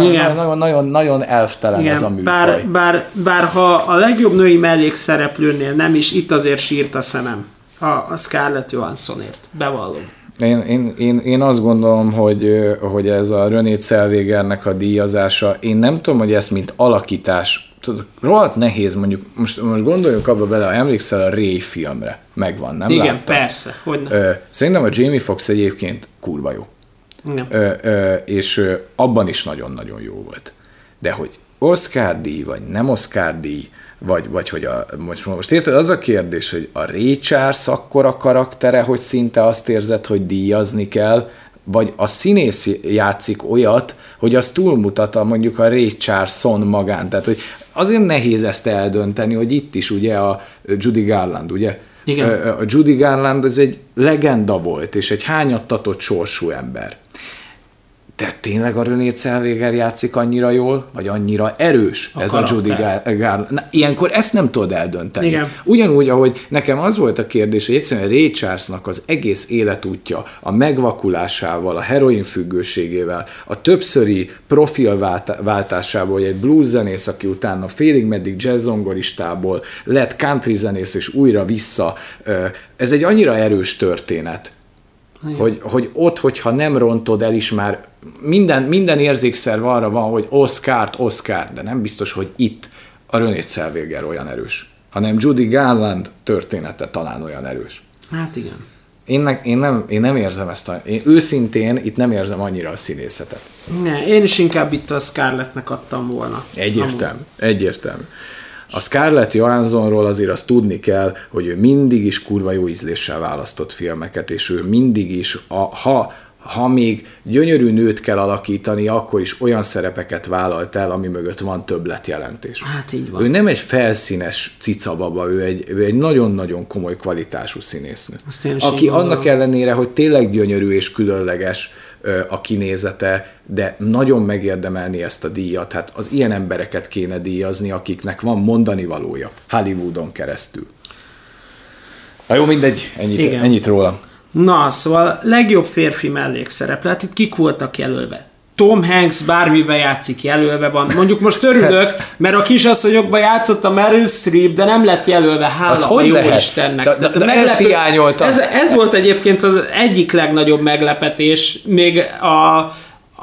Speaker 2: Igen.
Speaker 1: Nagyon, nagyon, nagyon elftelen
Speaker 2: Igen,
Speaker 1: ez a műfaj.
Speaker 2: bár, bár, bár ha a legjobb női mellékszereplőnél nem is, itt azért sírt a szemem. A, a Scarlett Johanssonért. Bevallom.
Speaker 1: Én, én, én, én azt gondolom, hogy, hogy ez a René Zellwegernek a díjazása, én nem tudom, hogy ezt mint alakítás, tudod, rohadt nehéz mondjuk, most, most gondoljunk abba bele, ha emlékszel a Ray filmre, megvan, nem
Speaker 2: Igen,
Speaker 1: láttad?
Speaker 2: persze. Hogy ne.
Speaker 1: Ö, szerintem a Jamie Foxx egyébként kurva jó. Ö, ö, és ö, abban is nagyon-nagyon jó volt. De hogy Oscar díj, vagy nem Oscar díj, vagy, vagy hogy a, most, most érted, az a kérdés, hogy a Ray Charles akkora karaktere, hogy szinte azt érzed, hogy díjazni kell, vagy a színész játszik olyat, hogy az túlmutat a mondjuk a Ray Charles-on magán. Tehát, hogy azért nehéz ezt eldönteni, hogy itt is ugye a Judy Garland, ugye?
Speaker 2: Igen.
Speaker 1: A Judy Garland ez egy legenda volt, és egy hányattatott sorsú ember. De tényleg a René Zellweger játszik annyira jól, vagy annyira erős
Speaker 2: A
Speaker 1: ez a Judy
Speaker 2: karakter.
Speaker 1: Gar- Garland? Na, ilyenkor ezt nem tudod eldönteni.
Speaker 2: Igen.
Speaker 1: Ugyanúgy, ahogy nekem az volt a kérdés, hogy egyszerűen Ray Charlesnak az egész életútja a megvakulásával, a heroin függőségével, a többszöri profilváltásával, hogy egy blues zenész, aki utána félig meddig jazz zongoristából lett country zenész, és újra vissza. Ez egy annyira erős történet, hogy, hogy ott, hogyha nem rontod el is már, minden, minden érzékszerv arra van, hogy Oscar-t, Oscar, de nem biztos, hogy itt a René Zellweger olyan erős, hanem Judy Garland története talán olyan erős.
Speaker 2: Hát igen.
Speaker 1: Én, ne, én, nem, én nem érzem ezt a... Én őszintén itt nem érzem annyira a színészetet.
Speaker 2: Ne, én is inkább itt a Scarlettnek adtam volna.
Speaker 1: Egyértelmű, egyértelmű. A Scarlett Johanssonról azért azt tudni kell, hogy ő mindig is kurva jó ízléssel választott filmeket, és ő mindig is, a, ha, ha még gyönyörű nőt kell alakítani, akkor is olyan szerepeket vállalt el, ami mögött van többletjelentés.
Speaker 2: Hát így van.
Speaker 1: Ő nem egy felszínes cicababa, ő egy, ő egy nagyon-nagyon komoly kvalitású színésznő.
Speaker 2: Azt én is
Speaker 1: Aki annak ellenére, hogy tényleg gyönyörű és különleges a kinézete, de nagyon megérdemelni ezt a díjat. Hát az ilyen embereket kéne díjazni, akiknek van mondani valója Hollywoodon keresztül. Na jó, mindegy, ennyit,
Speaker 2: Igen.
Speaker 1: ennyit róla.
Speaker 2: Na, szóval legjobb férfi mellékszereplő. Hát itt kik voltak jelölve? Tom Hanks bármiben játszik, jelölve van. Mondjuk most örülök, mert a kisasszonyokban játszott a Meryl Streep, de nem lett jelölve, hála
Speaker 1: Az
Speaker 2: a jó
Speaker 1: lehet?
Speaker 2: Istennek.
Speaker 1: De- de- de ezt hiányoltam.
Speaker 2: Ez, ez volt egyébként az egyik legnagyobb meglepetés, még a,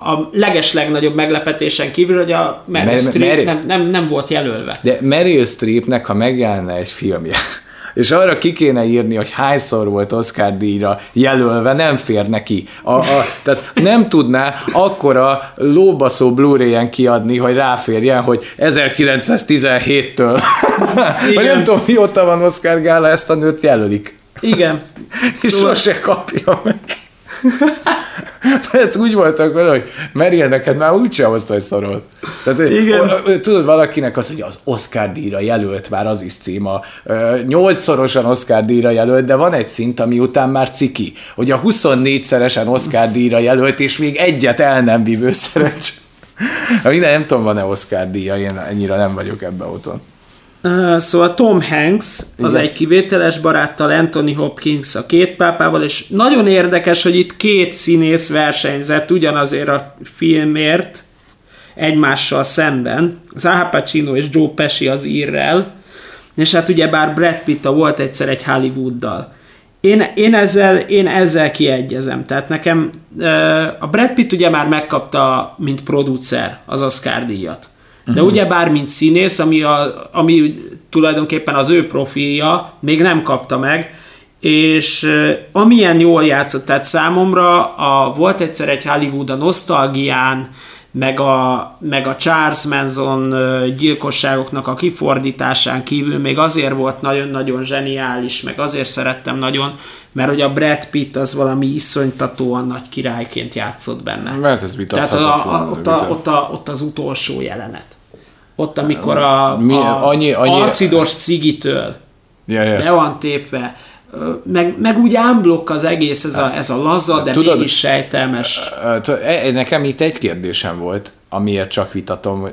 Speaker 2: a leges legnagyobb meglepetésen kívül, hogy a Meryl
Speaker 1: Mer-
Speaker 2: Streep
Speaker 1: Meryl-
Speaker 2: nem, nem, nem volt jelölve.
Speaker 1: De Meryl Streepnek, ha megjelenne egy filmje, és arra ki kéne írni, hogy hányszor volt Oscar díjra jelölve, nem fér neki. A, a, tehát nem tudná akkora lóbaszó Blu-ray-en kiadni, hogy ráférjen, hogy 1917-től. Vagy nem tudom, mióta van Oscar gála, ezt a nőt jelölik.
Speaker 2: Igen.
Speaker 1: És szóval... sose kapja meg. Tehát úgy voltak vele, hogy Meryl, neked már úgyse hozta, hogy szorol. Tehát, Igen. tudod, valakinek az, hogy az Oscar díjra jelölt, már az is címa, nyolcszorosan Oscar díjra jelölt, de van egy szint, ami után már ciki, hogy a 24-szeresen Oscar díjra jelölt, és még egyet el nem vívő szerencs. Minden nem tudom, van-e Oscar díja, én ennyire nem vagyok ebbe otthon.
Speaker 2: Uh, szóval Tom Hanks az Igen. egy kivételes baráttal, Anthony Hopkins a két pápával, és nagyon érdekes, hogy itt két színész versenyzett ugyanazért a filmért egymással szemben. Az Al Pacino és Joe Pesci az írrel, és hát ugye bár Brad Pitt volt egyszer egy Hollywooddal. Én, én, ezzel, én ezzel kiegyezem. Tehát nekem uh, a Brad Pitt ugye már megkapta, mint producer az Oscar díjat. De uh-huh. ugyebár, mint színész, ami, a, ami tulajdonképpen az ő profilja, még nem kapta meg, és amilyen jól játszott, tehát számomra a, volt egyszer egy Hollywood a nosztalgián, meg a, meg a Charles Manson gyilkosságoknak a kifordításán kívül még azért volt nagyon-nagyon zseniális, meg azért szerettem nagyon, mert hogy a Brad Pitt az valami iszonytatóan nagy királyként játszott benne.
Speaker 1: Mert ez
Speaker 2: Tehát a, a, ott, a, ott, a, ott az utolsó jelenet. Ott, amikor a, Mi, a annyi, annyi... acidos cigitől ja, ja. be van tépve, meg, meg úgy ámblok az egész, ez a, ez a laza, de Tudod, mégis sejtelmes.
Speaker 1: E, nekem itt egy kérdésem volt, amiért csak vitatom,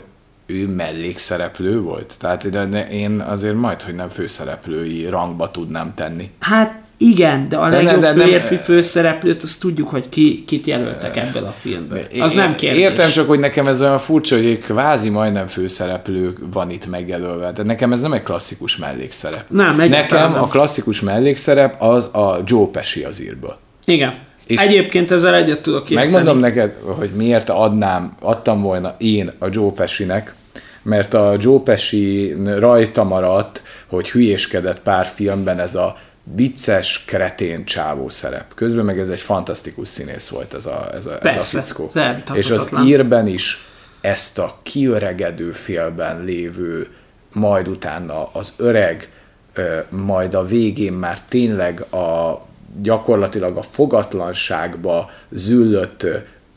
Speaker 1: ő mellékszereplő volt? Tehát én azért majd, hogy nem főszereplői rangba tudnám tenni.
Speaker 2: Hát igen, de a legjobb de, de, férfi nem, főszereplőt, azt tudjuk, hogy ki, kit jelöltek ebből a filmből. Az nem kérdés.
Speaker 1: Értem csak, hogy nekem ez olyan furcsa, hogy egy kvázi majdnem főszereplő van itt megjelölve. Tehát nekem ez nem egy klasszikus mellékszerep.
Speaker 2: Nem,
Speaker 1: Nekem nem. a klasszikus mellékszerep az a Joe Pesci az írból.
Speaker 2: Igen. És Egyébként ezzel egyet tudok
Speaker 1: érteni. Megmondom neked, hogy miért adnám, adtam volna én a Joe Pesci-nek, mert a Joe Pesci rajta maradt, hogy hülyéskedett pár filmben ez a vicces, kretén csávó szerep. Közben meg ez egy fantasztikus színész volt ez a, ez a, Persze, ez a fickó. És az írben is ezt a kiöregedő félben lévő, majd utána az öreg, majd a végén már tényleg a gyakorlatilag a fogatlanságba züllött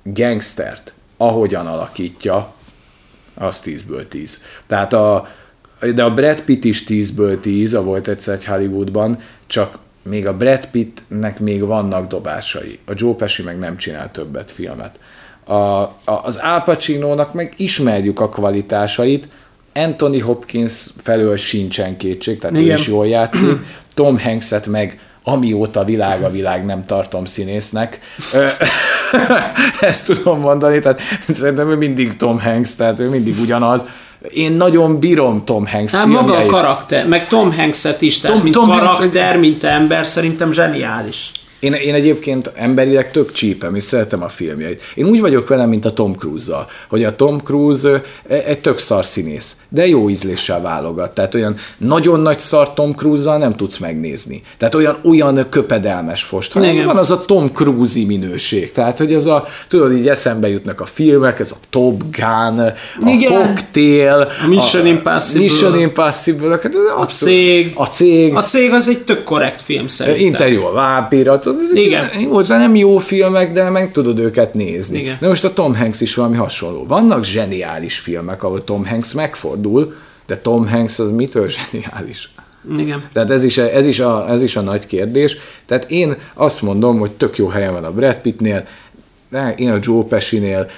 Speaker 1: gangstert, ahogyan alakítja, az 10-ből 10. Tehát a, de a Brad Pitt is 10-ből 10, a volt egyszer egy Hollywoodban, csak még a Brad Pittnek még vannak dobásai. A Joe Pesci meg nem csinál többet filmet. A, a, az Al Pacino-nak meg ismerjük a kvalitásait, Anthony Hopkins felől sincsen kétség, tehát Igen. ő is jól játszik. Tom Hanks-et meg amióta világ a világ nem tartom színésznek. Ezt tudom mondani, tehát szerintem ő mindig Tom Hanks, tehát ő mindig ugyanaz. Én nagyon bírom Tom Hanks
Speaker 2: Hát maga a karakter, meg Tom Hanks-et is, tehát Tom, mint Tom karakter, Hanks... mint ember szerintem zseniális.
Speaker 1: Én, én egyébként emberileg tök csípem, és szeretem a filmjeit. Én úgy vagyok vele, mint a Tom Cruise-zal, hogy a Tom Cruise egy tök szar színész, de jó ízléssel válogat. Tehát olyan nagyon nagy szar Tom Cruise-zal nem tudsz megnézni. Tehát olyan, olyan köpedelmes fost, hanem Igen. van az a Tom Cruise-i minőség. Tehát, hogy az a, tudod, így eszembe jutnak a filmek, ez a Top Gun, a Igen. Cocktail,
Speaker 2: a Mission a, Impossible.
Speaker 1: Mission Impossible. Hát
Speaker 2: a cég.
Speaker 1: A cég.
Speaker 2: A cég az egy tök korrekt film szerintem.
Speaker 1: Interjú a vámpírat, tudod, ezek Igen. Jó, nem jó filmek, de meg tudod őket nézni. Igen. De most a Tom Hanks is valami hasonló. Vannak zseniális filmek, ahol Tom Hanks megfordul, de Tom Hanks az mitől zseniális?
Speaker 2: Igen.
Speaker 1: Tehát ez is, ez, is a, ez is a nagy kérdés. Tehát én azt mondom, hogy tök jó helyen van a Brad Pittnél, de én a Joe Pesci-nél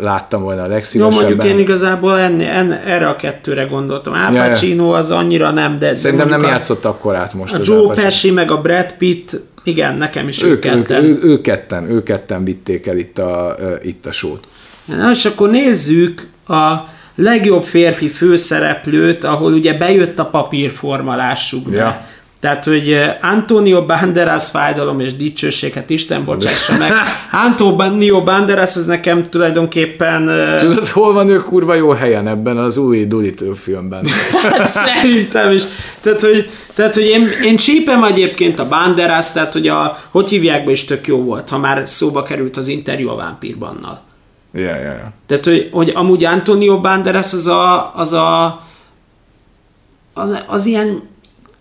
Speaker 1: láttam volna a legszívesebben.
Speaker 2: Jó, mondjuk én igazából enni, en, erre a kettőre gondoltam. Al Pacino az annyira nem, de...
Speaker 1: Szerintem nem játszott akkor át most.
Speaker 2: A Joe Pesci meg a Brad Pitt, igen, nekem is ők, ők
Speaker 1: ketten. Ők, ők, ketten, ők ketten vitték el itt a, itt a sót.
Speaker 2: Na, és akkor nézzük a legjobb férfi főszereplőt, ahol ugye bejött a papírforma, lássuk be. Ja. Tehát, hogy eh, Antonio Banderas fájdalom és dicsőség, hát Isten bocsássa meg. Antonio Banderas az nekem tulajdonképpen...
Speaker 1: Eh, Tudod, hol van ő kurva jó helyen ebben az új Dolittle filmben?
Speaker 2: Hát szerintem is. Tehát, hogy, tehát, hogy én, én csípem egyébként a Banderas, tehát, hogy a, hogy hívják be is tök jó volt, ha már szóba került az interjú a vámpírbannal.
Speaker 1: Yeah, yeah, yeah.
Speaker 2: Tehát, hogy, hogy amúgy Antonio Banderas az a, az a az, az ilyen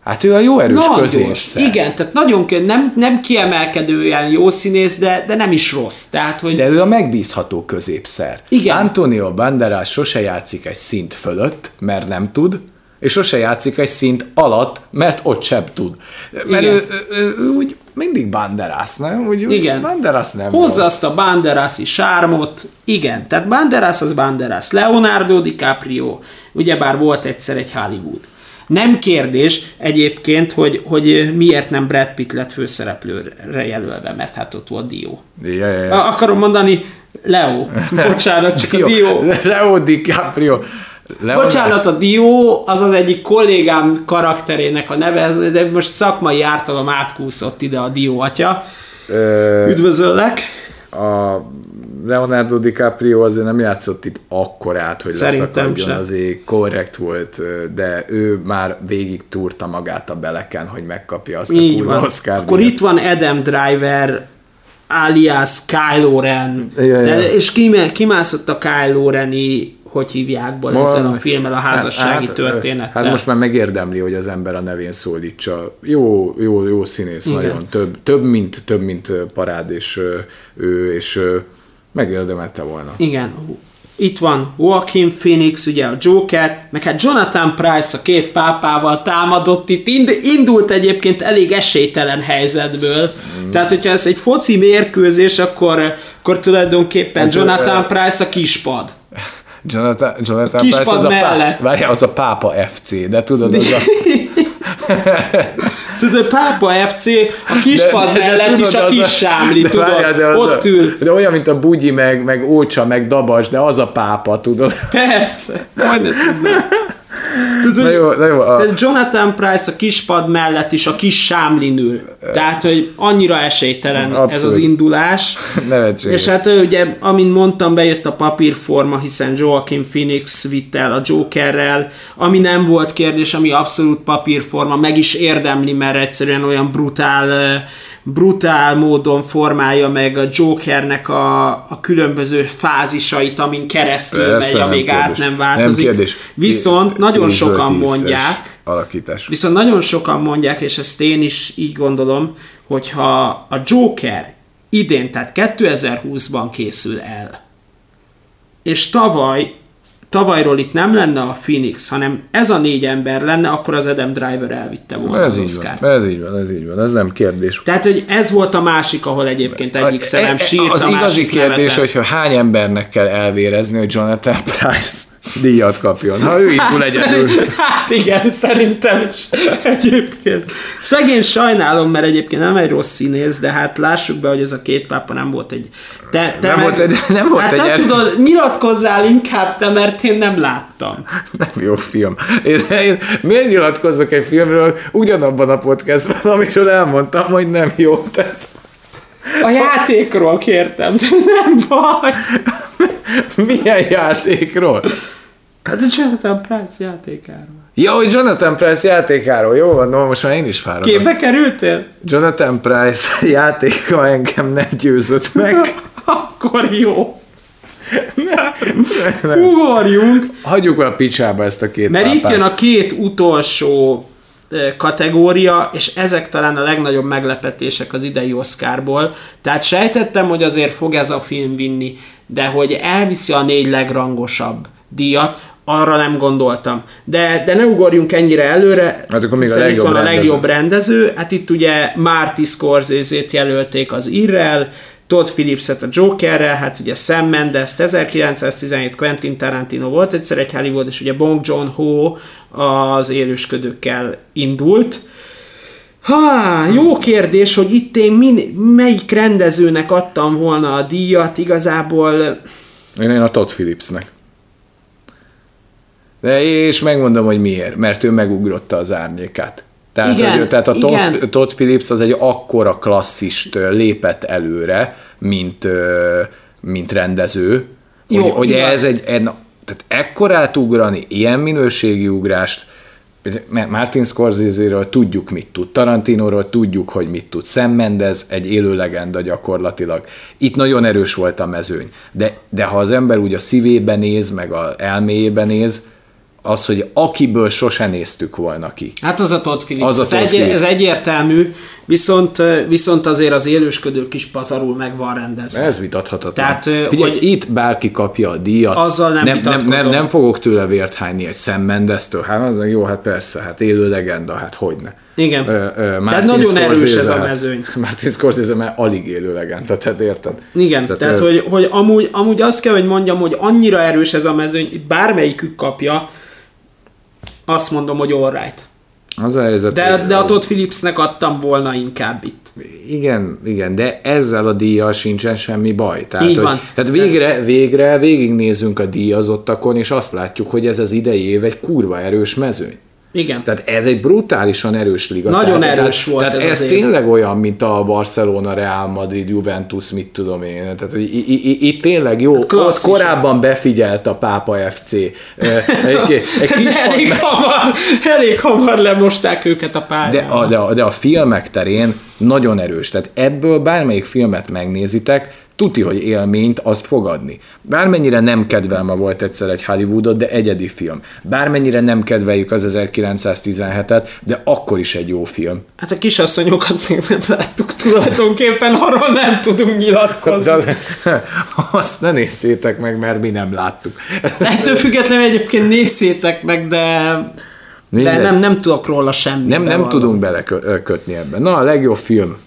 Speaker 1: Hát ő a jó erős
Speaker 2: Nagyon,
Speaker 1: középszer.
Speaker 2: igen, tehát nagyon nem, nem kiemelkedően jó színész, de, de nem is rossz. Tehát, hogy
Speaker 1: De ő a megbízható középszer.
Speaker 2: Igen.
Speaker 1: Antonio Banderas sose játszik egy szint fölött, mert nem tud, és sose játszik egy szint alatt, mert ott sem tud. Mert
Speaker 2: Igen.
Speaker 1: ő, ő, ő, úgy mindig Banderas, nem? Úgy
Speaker 2: Igen.
Speaker 1: Banderas nem
Speaker 2: Hozza
Speaker 1: rossz.
Speaker 2: azt a Banderasi sármot, igen, tehát Banderas az Banderas, Leonardo DiCaprio, ugyebár volt egyszer egy Hollywood. Nem kérdés egyébként, hogy, hogy miért nem Brad Pitt lett főszereplőre jelölve, mert hát ott volt Dio.
Speaker 1: Ja, ja,
Speaker 2: Akarom mondani Leo. Bocsánat, csak a Dio.
Speaker 1: Leo DiCaprio. Leo
Speaker 2: Bocsánat, a Dio az az egyik kollégám karakterének a neve, de most szakmai ártalom átkúszott ide a Dio atya.
Speaker 1: Ö,
Speaker 2: Üdvözöllek!
Speaker 1: a Leonardo DiCaprio azért nem játszott itt akkorát, hogy leszakadjon, azért korrekt volt, de ő már végig túrta magát a beleken, hogy megkapja azt a
Speaker 2: Így
Speaker 1: kurva
Speaker 2: van.
Speaker 1: Oscar
Speaker 2: Akkor itt van Adam Driver, alias Kylo Ren,
Speaker 1: Ja, ja.
Speaker 2: De, és kimá- kimászott a Kylo Reni, hogy hívjákból ezzel a filmmel, a házassági
Speaker 1: hát,
Speaker 2: történettel.
Speaker 1: Hát most már megérdemli, hogy az ember a nevén szólítsa. Jó, jó, jó színész,
Speaker 2: Igen.
Speaker 1: nagyon. Több, több, mint, több, mint parád, és ő, és megérdemelte volna.
Speaker 2: Igen, itt van Joaquin Phoenix, ugye a Joker, meg hát Jonathan Price a két pápával támadott itt, Ind- indult egyébként elég esélytelen helyzetből, mm. tehát hogyha ez egy foci mérkőzés, akkor, akkor tulajdonképpen
Speaker 1: Hát,
Speaker 2: Jonathan Price a kispad.
Speaker 1: Jonathan, Jonathan
Speaker 2: Kispad
Speaker 1: Price az a,
Speaker 2: mellett.
Speaker 1: pá, várjál, az a pápa FC, de tudod, az a,
Speaker 2: Tudod, Pápa FC a kispad mellett is a kis sámli, tudod,
Speaker 1: várjál, de
Speaker 2: ott
Speaker 1: a,
Speaker 2: ül.
Speaker 1: De olyan, mint a Bugyi, meg, meg Ócsa, meg Dabas, de az a pápa, tudod.
Speaker 2: Persze, majd Tudod,
Speaker 1: Na jó, na jó. A,
Speaker 2: Tehát Jonathan Price a kispad mellett is a kis sámlin ül. Tehát, hogy annyira esélytelen
Speaker 1: Abszolút.
Speaker 2: ez az indulás.
Speaker 1: Nevetséges.
Speaker 2: És hát ö, ugye, amint mondtam, bejött a papírforma, hiszen Joaquin Phoenix vitt el a Jokerrel, ami nem volt kérdés, ami abszolút papírforma, meg is érdemli, mert egyszerűen olyan brutál, ö, brutál módon formálja meg a Jokernek a, a különböző fázisait, amin keresztül
Speaker 1: Persze,
Speaker 2: megy,
Speaker 1: nem
Speaker 2: amíg át
Speaker 1: kérdés.
Speaker 2: nem
Speaker 1: Nem
Speaker 2: változik.
Speaker 1: kérdés.
Speaker 2: Viszont nagyon
Speaker 1: Évből
Speaker 2: sokan mondják,
Speaker 1: Alakítás.
Speaker 2: Viszont nagyon sokan mondják, és ezt én is így gondolom, hogyha a Joker idén, tehát 2020-ban készül el, és tavaly, tavalyról itt nem lenne a Phoenix, hanem ez a négy ember lenne, akkor az Adam Driver elvitte volna
Speaker 1: Ez
Speaker 2: az Oscar-t.
Speaker 1: van, ez így van, ez így van, ez nem kérdés.
Speaker 2: Tehát, hogy ez volt a másik, ahol egyébként egyik szemem
Speaker 1: E- e-
Speaker 2: sírt,
Speaker 1: Az
Speaker 2: a
Speaker 1: igazi kérdés,
Speaker 2: nevetett.
Speaker 1: hogy hány embernek kell elvérezni, hogy Jonathan Price díjat kapjon. Ha ő indul egyedül.
Speaker 2: Hát igen, szerintem is egyébként. Szegény sajnálom, mert egyébként nem egy rossz színész, de hát lássuk be, hogy ez a két pápa nem volt egy... Te, te
Speaker 1: Nem
Speaker 2: meg,
Speaker 1: volt egy- nem volt
Speaker 2: hát
Speaker 1: egy
Speaker 2: nem
Speaker 1: erő-
Speaker 2: tudod, nyilatkozzál inkább te, mert én nem láttam.
Speaker 1: Nem jó film. Én, én miért nyilatkozzak egy filmről ugyanabban a podcastban, amiről elmondtam, hogy nem jó. Tehát
Speaker 2: A játékról kértem, nem baj.
Speaker 1: milyen játékról?
Speaker 2: Hát a Jonathan Price játékáról.
Speaker 1: Ja, hogy Jonathan Price játékáról. Jó van, no, most már én is fáradok.
Speaker 2: Képbe kerültél?
Speaker 1: Jonathan Price játéka engem nem győzött meg.
Speaker 2: Akkor jó. Ugorjunk.
Speaker 1: Hagyjuk a picsába ezt a két
Speaker 2: Mert
Speaker 1: pápát.
Speaker 2: itt jön a két utolsó kategória, és ezek talán a legnagyobb meglepetések az idei Oscarból. Tehát sejtettem, hogy azért fog ez a film vinni, de hogy elviszi a négy legrangosabb díjat, arra nem gondoltam. De, de ne ugorjunk ennyire előre.
Speaker 1: Hát akkor még a legjobb
Speaker 2: van a
Speaker 1: rendező.
Speaker 2: legjobb rendező. Hát itt ugye Marty Scorsese-t jelölték az Irrel, Todd Phillips-et a Jokerrel, hát ugye Sam Mendes 1917 Quentin Tarantino volt egyszer egy Hollywood, és ugye Bong Joon-ho az élősködőkkel indult. Ha, jó kérdés, hogy itt én min, melyik rendezőnek adtam volna a díjat, igazából
Speaker 1: Én, én a Todd Phillipsnek. De és megmondom, hogy miért. Mert ő megugrotta az árnyékát. Tehát,
Speaker 2: Igen,
Speaker 1: hogy, tehát a
Speaker 2: igen.
Speaker 1: Todd, Todd Phillips az egy akkora klasszist lépett előre, mint, mint rendező,
Speaker 2: Jó,
Speaker 1: hogy, hogy
Speaker 2: igaz.
Speaker 1: ez egy, egy, tehát ekkorát ugrani, ilyen minőségi ugrást, Martin Scorsese-ről tudjuk, mit tud, Tarantinóról tudjuk, hogy mit tud, Sam Mendes egy élő legenda gyakorlatilag. Itt nagyon erős volt a mezőny, de, de ha az ember úgy a szívébe néz, meg a elméjébe néz, az, hogy akiből sose néztük volna ki.
Speaker 2: Hát az a Todd Phillips.
Speaker 1: Az a
Speaker 2: ez,
Speaker 1: Todd
Speaker 2: egy,
Speaker 1: Phillips.
Speaker 2: ez egyértelmű, viszont, viszont azért az élősködők is pazarul meg van rendezve.
Speaker 1: Ez vitathatatlan.
Speaker 2: Tehát,
Speaker 1: Figyelj,
Speaker 2: hogy-
Speaker 1: itt bárki kapja a díjat.
Speaker 2: Azzal nem
Speaker 1: nem, nem, nem, nem fogok tőle vért hányni egy Sam Mendes-től. Hát az jó, hát persze, hát élő legenda, hát hogyne.
Speaker 2: Igen.
Speaker 1: Ö, ö, Martin
Speaker 2: nagyon erős
Speaker 1: Scorsese,
Speaker 2: ez a mezőny.
Speaker 1: Martin Scorsese már alig élő legenda, tehát érted?
Speaker 2: Igen, tehát, tehát
Speaker 1: ö,
Speaker 2: hogy, hogy amúgy, amúgy azt kell, hogy mondjam, hogy annyira erős ez a mezőny, bármelyikük kapja, azt mondom, hogy all right.
Speaker 1: Az a helyzet,
Speaker 2: De, de a Todd Phillipsnek adtam volna inkább itt.
Speaker 1: Igen, igen, de ezzel a díjjal sincsen semmi baj. Tehát,
Speaker 2: Így
Speaker 1: hogy,
Speaker 2: van.
Speaker 1: Tehát végre, végre végignézünk a díjazottakon, és azt látjuk, hogy ez az idei év egy kurva erős mezőny.
Speaker 2: Igen.
Speaker 1: Tehát ez egy brutálisan erős liga.
Speaker 2: Nagyon
Speaker 1: tehát,
Speaker 2: erős
Speaker 1: tehát,
Speaker 2: volt
Speaker 1: tehát
Speaker 2: ez
Speaker 1: ez
Speaker 2: az év.
Speaker 1: tényleg olyan, mint a Barcelona, Real Madrid, Juventus, mit tudom én. Tehát, hogy itt tényleg jó, ott
Speaker 2: klasszis.
Speaker 1: korábban befigyelt a Pápa FC. Egy, egy, egy kis
Speaker 2: elég, hamar, elég hamar lemosták őket a pályán.
Speaker 1: de a, de, a, de a filmek terén nagyon erős. Tehát ebből bármelyik filmet megnézitek, tuti, hogy élményt azt fogadni. Bármennyire nem kedvel ma volt egyszer egy Hollywoodot, de egyedi film. Bármennyire nem kedveljük az 1917-et, de akkor is egy jó film.
Speaker 2: Hát a kisasszonyokat még nem láttuk tulajdonképpen, arról nem tudunk nyilatkozni.
Speaker 1: De azt ne nézzétek meg, mert mi nem láttuk.
Speaker 2: Ettől függetlenül egyébként nézzétek meg, de, de nem, nem tudok róla semmit.
Speaker 1: nem, nem
Speaker 2: bevallom.
Speaker 1: tudunk belekötni ebben. Na, a legjobb film.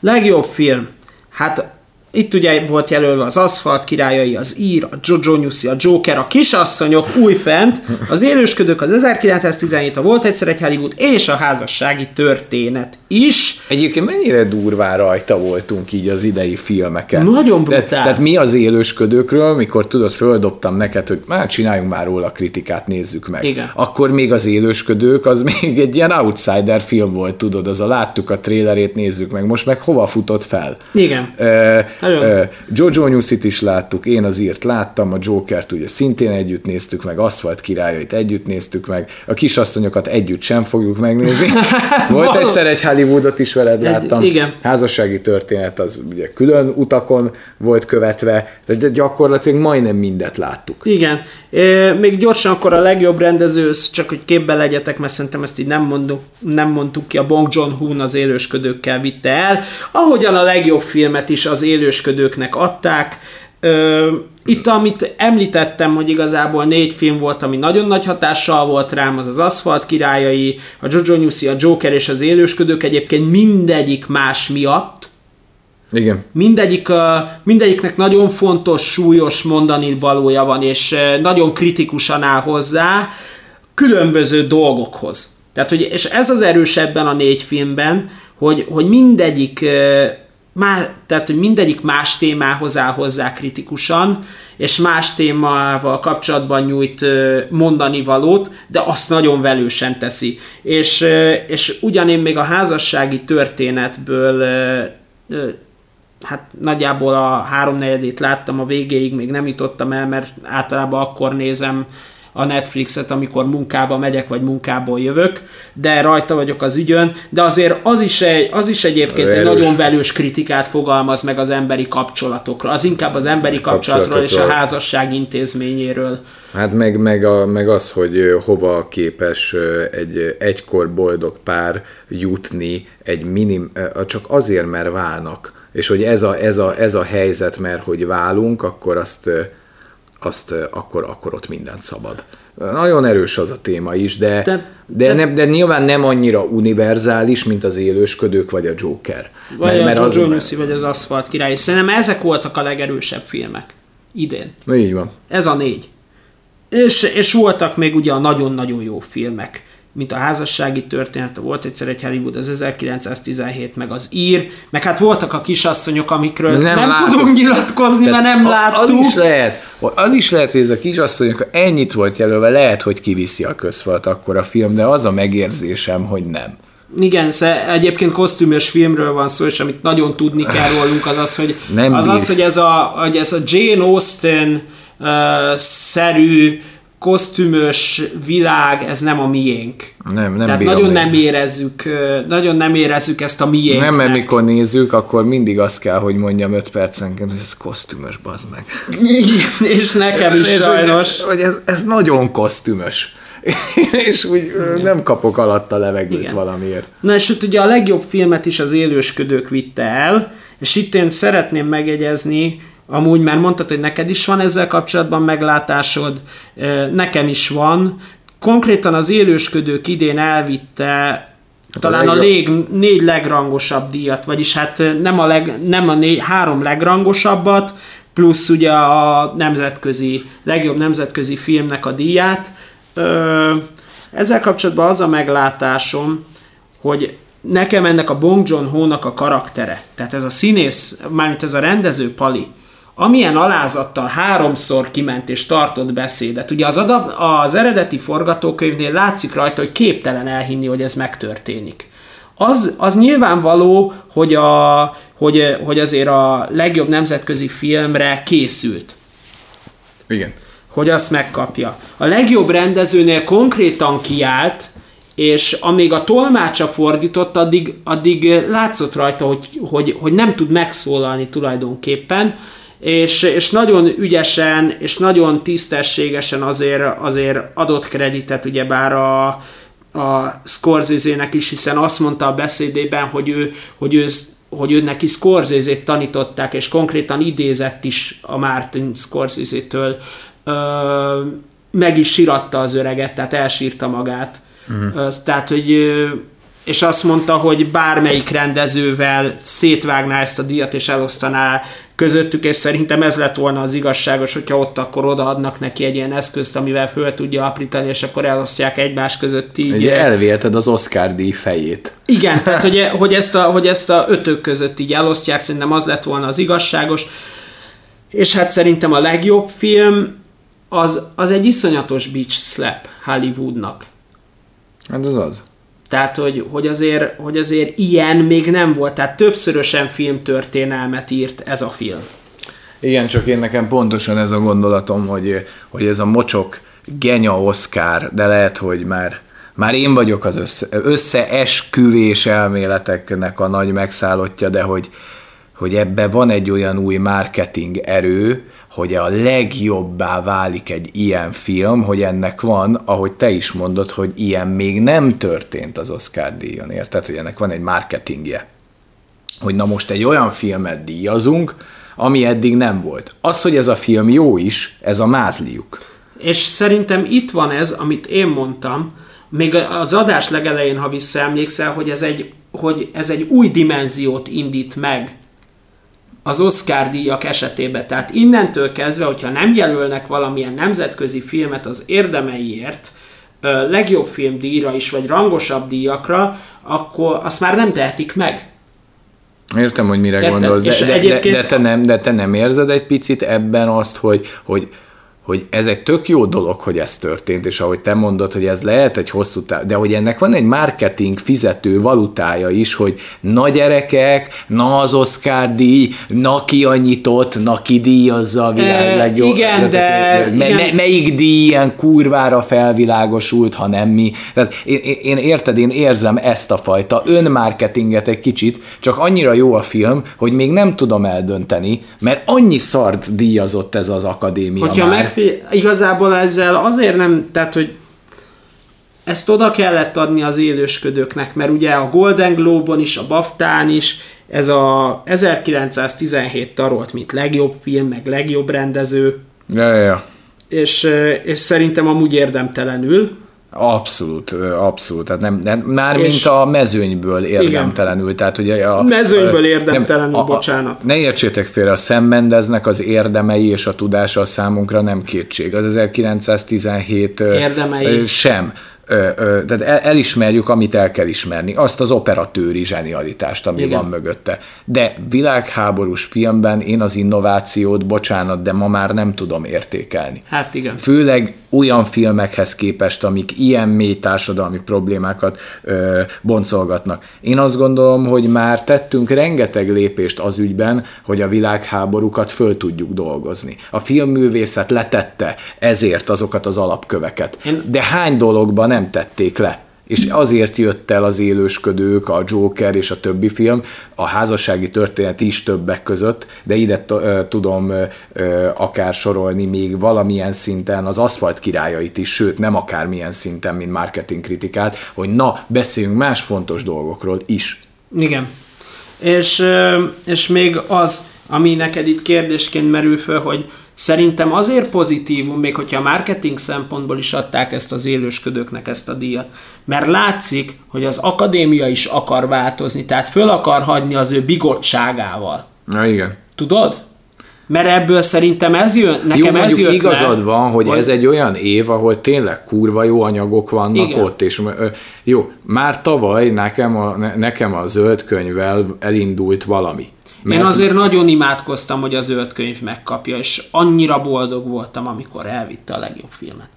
Speaker 2: Legjobb film. Hát itt ugye volt jelölve az Aszfalt királyai, az Ír, a Jojo Newsy, a Joker, a Kisasszonyok, Újfent, az Élősködők, az 1917, a Volt egyszer egy Hollywood, és a házassági történet is.
Speaker 1: Egyébként mennyire durván rajta voltunk így az idei filmeken.
Speaker 2: Nagyon brutál.
Speaker 1: tehát mi az élősködőkről, mikor tudod, földobtam neked, hogy már csináljunk már róla kritikát, nézzük meg.
Speaker 2: Igen.
Speaker 1: Akkor még az élősködők, az még egy ilyen outsider film volt, tudod, az a láttuk a trélerét, nézzük meg. Most meg hova futott fel?
Speaker 2: Igen.
Speaker 1: Ö, ö, Jojo Newsit is láttuk, én az írt láttam, a Jokert ugye szintén együtt néztük meg, Aszfalt királyait együtt néztük meg, a kisasszonyokat együtt sem fogjuk megnézni. Volt egyszer egy Hollywoodot is veled láttam.
Speaker 2: igen.
Speaker 1: Házassági történet az ugye külön utakon volt követve, de gyakorlatilag majdnem mindet láttuk.
Speaker 2: Igen. É, még gyorsan akkor a legjobb rendező, ez csak hogy képbe legyetek, mert szerintem ezt így nem, mondjuk, nem mondtuk ki, a Bong Joon-hoon az élősködőkkel vitte el. Ahogyan a legjobb filmet is az élősködőknek adták. Ö, itt, amit említettem, hogy igazából négy film volt, ami nagyon nagy hatással volt rám, az az Aszfalt királyai, a Jojo Newsy, a Joker és az élősködők, egyébként mindegyik más miatt,
Speaker 1: Igen.
Speaker 2: mindegyik, mindegyiknek nagyon fontos, súlyos mondani valója van, és nagyon kritikusan áll hozzá különböző dolgokhoz. Tehát, hogy, és ez az erősebben a négy filmben, hogy, hogy mindegyik már, tehát, hogy mindegyik más témához áll hozzá kritikusan, és más témával kapcsolatban nyújt mondani valót, de azt nagyon velősen teszi. És, és ugyanén még a házassági történetből hát nagyjából a háromnegyedét láttam, a végéig még nem jutottam el, mert általában akkor nézem a Netflixet, amikor munkába megyek, vagy munkából jövök, de rajta vagyok az ügyön, de azért az is, egy, az is egyébként egy
Speaker 1: Erős.
Speaker 2: nagyon velős kritikát fogalmaz meg az emberi kapcsolatokra. Az inkább az emberi kapcsolatról és a házasság intézményéről.
Speaker 1: Hát meg, meg, a, meg az, hogy hova képes egy egykor boldog pár jutni egy minim, csak azért, mert válnak. És hogy ez a, ez a, ez a helyzet, mert hogy válunk, akkor azt, azt akkor, akkor ott mindent szabad. Nagyon erős az a téma is, de,
Speaker 2: De-
Speaker 1: de, de, nem, de nyilván nem annyira univerzális, mint az élősködők vagy a Joker.
Speaker 2: Vagy a
Speaker 1: az-
Speaker 2: Jojo Newsy, vagy az Aszfalt király. Szerintem ezek voltak a legerősebb filmek idén.
Speaker 1: Na, így van.
Speaker 2: Ez a négy. És, és voltak még ugye a nagyon-nagyon jó filmek, mint a házassági történet, volt egyszer egy Hollywood, az 1917, meg az ír, meg hát voltak a kisasszonyok, amikről nem, nem
Speaker 1: láttuk.
Speaker 2: tudunk nyilatkozni, mert nem
Speaker 1: a-
Speaker 2: láttuk.
Speaker 1: Az is lehet, az is lehet, hogy ez a kisasszony, ha ennyit volt jelölve, lehet, hogy kiviszi a közfalt akkor a film, de az a megérzésem, hogy nem.
Speaker 2: Igen, egyébként kosztümös filmről van szó, és amit nagyon tudni kell rólunk, az az, hogy,
Speaker 1: Nem
Speaker 2: az,
Speaker 1: bír.
Speaker 2: az, hogy, ez, a, hogy ez a Jane Austen uh, szerű kosztümös világ, ez nem a miénk.
Speaker 1: Nem, nem
Speaker 2: Tehát nagyon nem érezzük, nagyon nem érezzük ezt a miénknek.
Speaker 1: Nem, mert mikor nézzük, akkor mindig azt kell, hogy mondjam 5 percenként, hogy ez kosztümös, bazd meg.
Speaker 2: Igen, és nekem is
Speaker 1: És hogy-
Speaker 2: sajnos.
Speaker 1: Hogy ez, ez nagyon kosztümös. és úgy Igen. nem kapok alatt a levegőt
Speaker 2: Igen.
Speaker 1: valamiért.
Speaker 2: Na és itt ugye a legjobb filmet is az élősködők vitte el, és itt én szeretném megegyezni, amúgy már mondtad, hogy neked is van ezzel kapcsolatban meglátásod, nekem is van. Konkrétan az élősködők idén elvitte hát talán a, a lég, négy legrangosabb díjat, vagyis hát nem a, leg, nem a négy, három legrangosabbat, plusz ugye a nemzetközi, legjobb nemzetközi filmnek a díját. Ezzel kapcsolatban az a meglátásom, hogy nekem ennek a Bong Joon-ho-nak a karaktere, tehát ez a színész, mármint ez a rendező Pali, amilyen alázattal háromszor kiment és tartott beszédet. Ugye az, adab, az eredeti forgatókönyvnél látszik rajta, hogy képtelen elhinni, hogy ez megtörténik. Az, az nyilvánvaló, hogy, a, hogy, hogy azért a legjobb nemzetközi filmre készült.
Speaker 1: Igen.
Speaker 2: Hogy azt megkapja. A legjobb rendezőnél konkrétan kiállt, és amíg a tolmácsa fordított, addig, addig látszott rajta, hogy, hogy, hogy nem tud megszólalni tulajdonképpen, és, és nagyon ügyesen, és nagyon tisztességesen azért, azért adott kreditet ugyebár a, a Scorsese-nek is, hiszen azt mondta a beszédében, hogy ő, hogy ő hogy ő neki Scorsese-t tanították, és konkrétan idézett is a Martin Scorsese-től, ö, meg is siratta az öreget, tehát elsírta magát. Uh-huh. Tehát, hogy és azt mondta, hogy bármelyik rendezővel szétvágná ezt a díjat és elosztaná közöttük, és szerintem ez lett volna az igazságos, hogyha ott akkor odaadnak neki egy ilyen eszközt, amivel föl tudja aprítani, és akkor elosztják egymás között így.
Speaker 1: Ugye elvélted az Oscar díj fejét.
Speaker 2: Igen, tehát hogy, hogy, ezt a, hogy ezt a ötök között így elosztják, szerintem az lett volna az igazságos. És hát szerintem a legjobb film az, az egy iszonyatos beach slap Hollywoodnak.
Speaker 1: Hát az az.
Speaker 2: Tehát, hogy, hogy, azért, hogy azért ilyen még nem volt, tehát többszörösen filmtörténelmet írt ez a film.
Speaker 1: Igen, csak én nekem pontosan ez a gondolatom, hogy, hogy ez a mocsok genya Oscar, de lehet, hogy már, már én vagyok az össze, összeesküvés elméleteknek a nagy megszállottja, de hogy, hogy ebbe van egy olyan új marketing erő, hogy a legjobbá válik egy ilyen film, hogy ennek van, ahogy te is mondod, hogy ilyen még nem történt az Oscar díjon, érted? Hogy ennek van egy marketingje. Hogy na most egy olyan filmet díjazunk, ami eddig nem volt. Az, hogy ez a film jó is, ez a mázliuk.
Speaker 2: És szerintem itt van ez, amit én mondtam, még az adás legelején, ha visszaemlékszel, hogy ez egy, hogy ez egy új dimenziót indít meg az Oscar díjak esetében. Tehát innentől kezdve, hogyha nem jelölnek valamilyen nemzetközi filmet az érdemeiért, legjobb film díjra is, vagy rangosabb díjakra, akkor azt már nem tehetik meg.
Speaker 1: Értem, hogy mire Értem? gondolsz, de, de, egyébként... de, de, te nem, de te nem érzed egy picit ebben azt, hogy, hogy hogy ez egy tök jó dolog, hogy ez történt, és ahogy te mondod, hogy ez lehet egy hosszú táv, de hogy ennek van egy marketing fizető valutája is, hogy na gyerekek, na az Oscar díj, na ki a nyitott, na ki díjazza a világ legjobb.
Speaker 2: Igen, de...
Speaker 1: Me, igen. Me, melyik díj ilyen kurvára felvilágosult, ha nem mi. Tehát én, én érted, én érzem ezt a fajta önmarketinget egy kicsit, csak annyira jó a film, hogy még nem tudom eldönteni, mert annyi szart díjazott ez az akadémia
Speaker 2: Hogyha már. Meg igazából ezzel azért nem, tehát hogy ezt oda kellett adni az élősködőknek, mert ugye a Golden Globe-on is, a BAFTA-n is ez a 1917 tarolt, mint legjobb film, meg legjobb rendező.
Speaker 1: Ja, ja, ja.
Speaker 2: És, és szerintem amúgy érdemtelenül.
Speaker 1: Abszolút, abszolút. Tehát nem, nem, már és mint a mezőnyből érdemtelenül. Igen. Tehát ugye a,
Speaker 2: mezőnyből érdemtelenül, nem, a, bocsánat.
Speaker 1: Ne értsétek félre, a szemmendeznek az érdemei és a tudása a számunkra nem kétség. Az 1917
Speaker 2: érdemei.
Speaker 1: sem tehát el, elismerjük, amit el kell ismerni, azt az operatőri zsenialitást, ami Igen. van mögötte. De világháborús filmben én az innovációt, bocsánat, de ma már nem tudom értékelni.
Speaker 2: Hát igen.
Speaker 1: Főleg olyan filmekhez képest, amik ilyen mély társadalmi problémákat ö, boncolgatnak. Én azt gondolom, hogy már tettünk rengeteg lépést az ügyben, hogy a világháborúkat föl tudjuk dolgozni. A filmművészet letette ezért azokat az alapköveket. De hány dologban nem tették le? és azért jött el az élősködők, a Joker és a többi film, a házassági történet is többek között, de ide tudom akár sorolni még valamilyen szinten az aszfalt királyait is, sőt nem akármilyen szinten, mint marketing kritikát, hogy na, beszéljünk más fontos dolgokról is.
Speaker 2: Igen. És, és még az, ami neked itt kérdésként merül föl, hogy Szerintem azért pozitívum, még hogyha a marketing szempontból is adták ezt az élősködőknek ezt a díjat, mert látszik, hogy az akadémia is akar változni, tehát föl akar hagyni az ő bigottságával.
Speaker 1: Na igen.
Speaker 2: Tudod? Mert ebből szerintem ez jön, nekem
Speaker 1: jó,
Speaker 2: ez jött
Speaker 1: igazad
Speaker 2: le,
Speaker 1: van, hogy, hogy ez egy olyan év, ahol tényleg kurva jó anyagok vannak Igen. ott, és jó, már tavaly nekem a, nekem a zöld könyvvel elindult valami.
Speaker 2: Mert... Én azért nagyon imádkoztam, hogy a zöld könyv megkapja, és annyira boldog voltam, amikor elvitte a legjobb filmet.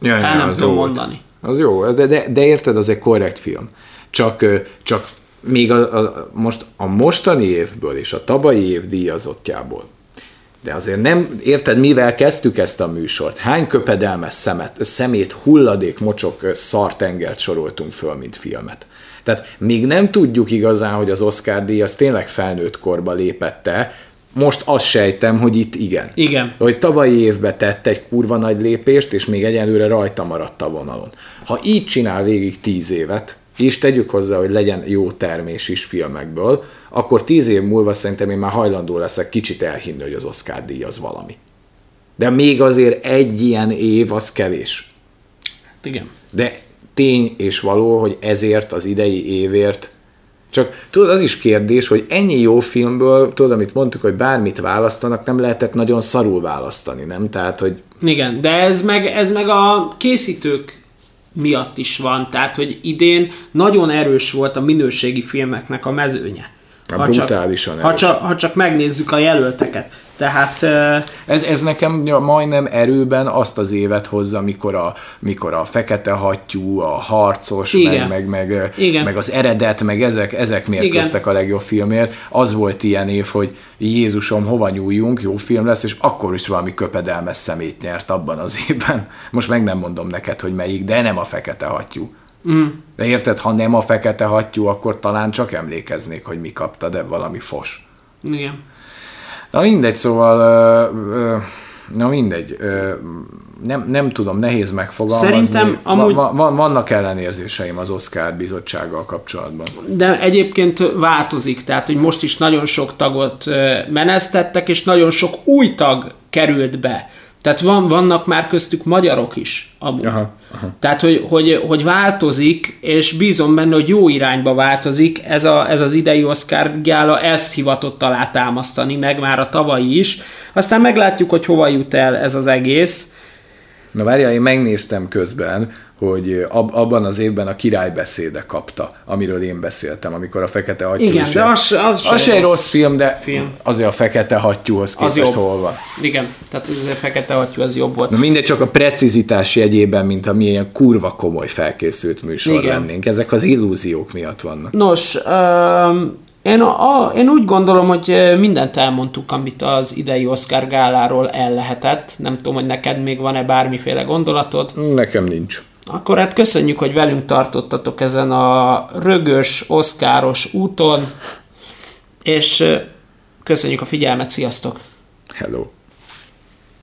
Speaker 2: Ja, El nem tudom mondani.
Speaker 1: Az jó, de, de, de érted, az egy korrekt film. Csak, csak még a, a, most a mostani évből és a tavalyi év díjazottjából de azért nem, érted, mivel kezdtük ezt a műsort? Hány köpedelmes szemet, szemét, hulladék, mocsok, szartengert soroltunk föl, mint filmet? Tehát még nem tudjuk igazán, hogy az Oscar díj az tényleg felnőtt korba lépette, most azt sejtem, hogy itt igen.
Speaker 2: Igen.
Speaker 1: Hogy tavalyi évben tett egy kurva nagy lépést, és még egyelőre rajta maradt a vonalon. Ha így csinál végig tíz évet, és tegyük hozzá, hogy legyen jó termés is filmekből, akkor tíz év múlva szerintem én már hajlandó leszek kicsit elhinni, hogy az Oscar díj az valami. De még azért egy ilyen év az kevés.
Speaker 2: Hát igen.
Speaker 1: De tény és való, hogy ezért az idei évért csak tudod, az is kérdés, hogy ennyi jó filmből, tudod, amit mondtuk, hogy bármit választanak, nem lehetett nagyon szarul választani, nem? Tehát, hogy...
Speaker 2: Igen, de ez meg, ez meg a készítők miatt is van, tehát, hogy idén nagyon erős volt a minőségi filmeknek a mezőnye.
Speaker 1: Ha brutálisan
Speaker 2: csak, ha, csak, ha csak megnézzük a jelölteket. Tehát...
Speaker 1: Ez, ez nekem majdnem erőben azt az évet hozza, mikor a, mikor a fekete hattyú, a harcos, Igen. meg, meg, meg, Igen. meg az eredet, meg ezek, ezek mérkőztek a legjobb filmért. Az volt ilyen év, hogy Jézusom, hova nyúljunk, jó film lesz, és akkor is valami köpedelmes szemét nyert abban az évben. Most meg nem mondom neked, hogy melyik, de nem a fekete hattyú. Mm. De érted, ha nem a fekete hattyú, akkor talán csak emlékeznék, hogy mi kapta, de valami fos.
Speaker 2: Igen.
Speaker 1: Na mindegy, szóval, na mindegy, nem, nem tudom, nehéz megfogalmazni. Szerintem amúgy... Va, van, vannak ellenérzéseim az Oscar bizottsággal kapcsolatban.
Speaker 2: De egyébként változik, tehát hogy most is nagyon sok tagot menesztettek, és nagyon sok új tag került be. Tehát van, vannak már köztük magyarok is. Amúgy. Aha, aha. Tehát, hogy, hogy, hogy változik, és bízom benne, hogy jó irányba változik. Ez, a, ez az idei Oscar gála ezt hivatott alátámasztani, meg már a tavalyi is. Aztán meglátjuk, hogy hova jut el ez az egész.
Speaker 1: Na várjál, én megnéztem közben, hogy ab, abban az évben a királybeszéde kapta, amiről én beszéltem, amikor a Fekete Hattyú
Speaker 2: Igen, de az, az,
Speaker 1: az se egy rossz film, de film. azért a Fekete Hattyúhoz képest az hol van.
Speaker 2: Igen, tehát az a Fekete Hattyú az jobb volt.
Speaker 1: Na mindegy, csak a precizitás jegyében, mint a milyen kurva komoly felkészült műsor Igen. lennénk. Ezek az illúziók miatt vannak.
Speaker 2: Nos, um, én, a, én úgy gondolom, hogy mindent elmondtuk, amit az idei Oscar gáláról el lehetett. Nem tudom, hogy neked még van-e bármiféle gondolatod?
Speaker 1: Nekem nincs.
Speaker 2: Akkor hát köszönjük, hogy velünk tartottatok ezen a rögös, oszkáros úton, és köszönjük a figyelmet, sziasztok!
Speaker 1: Hello!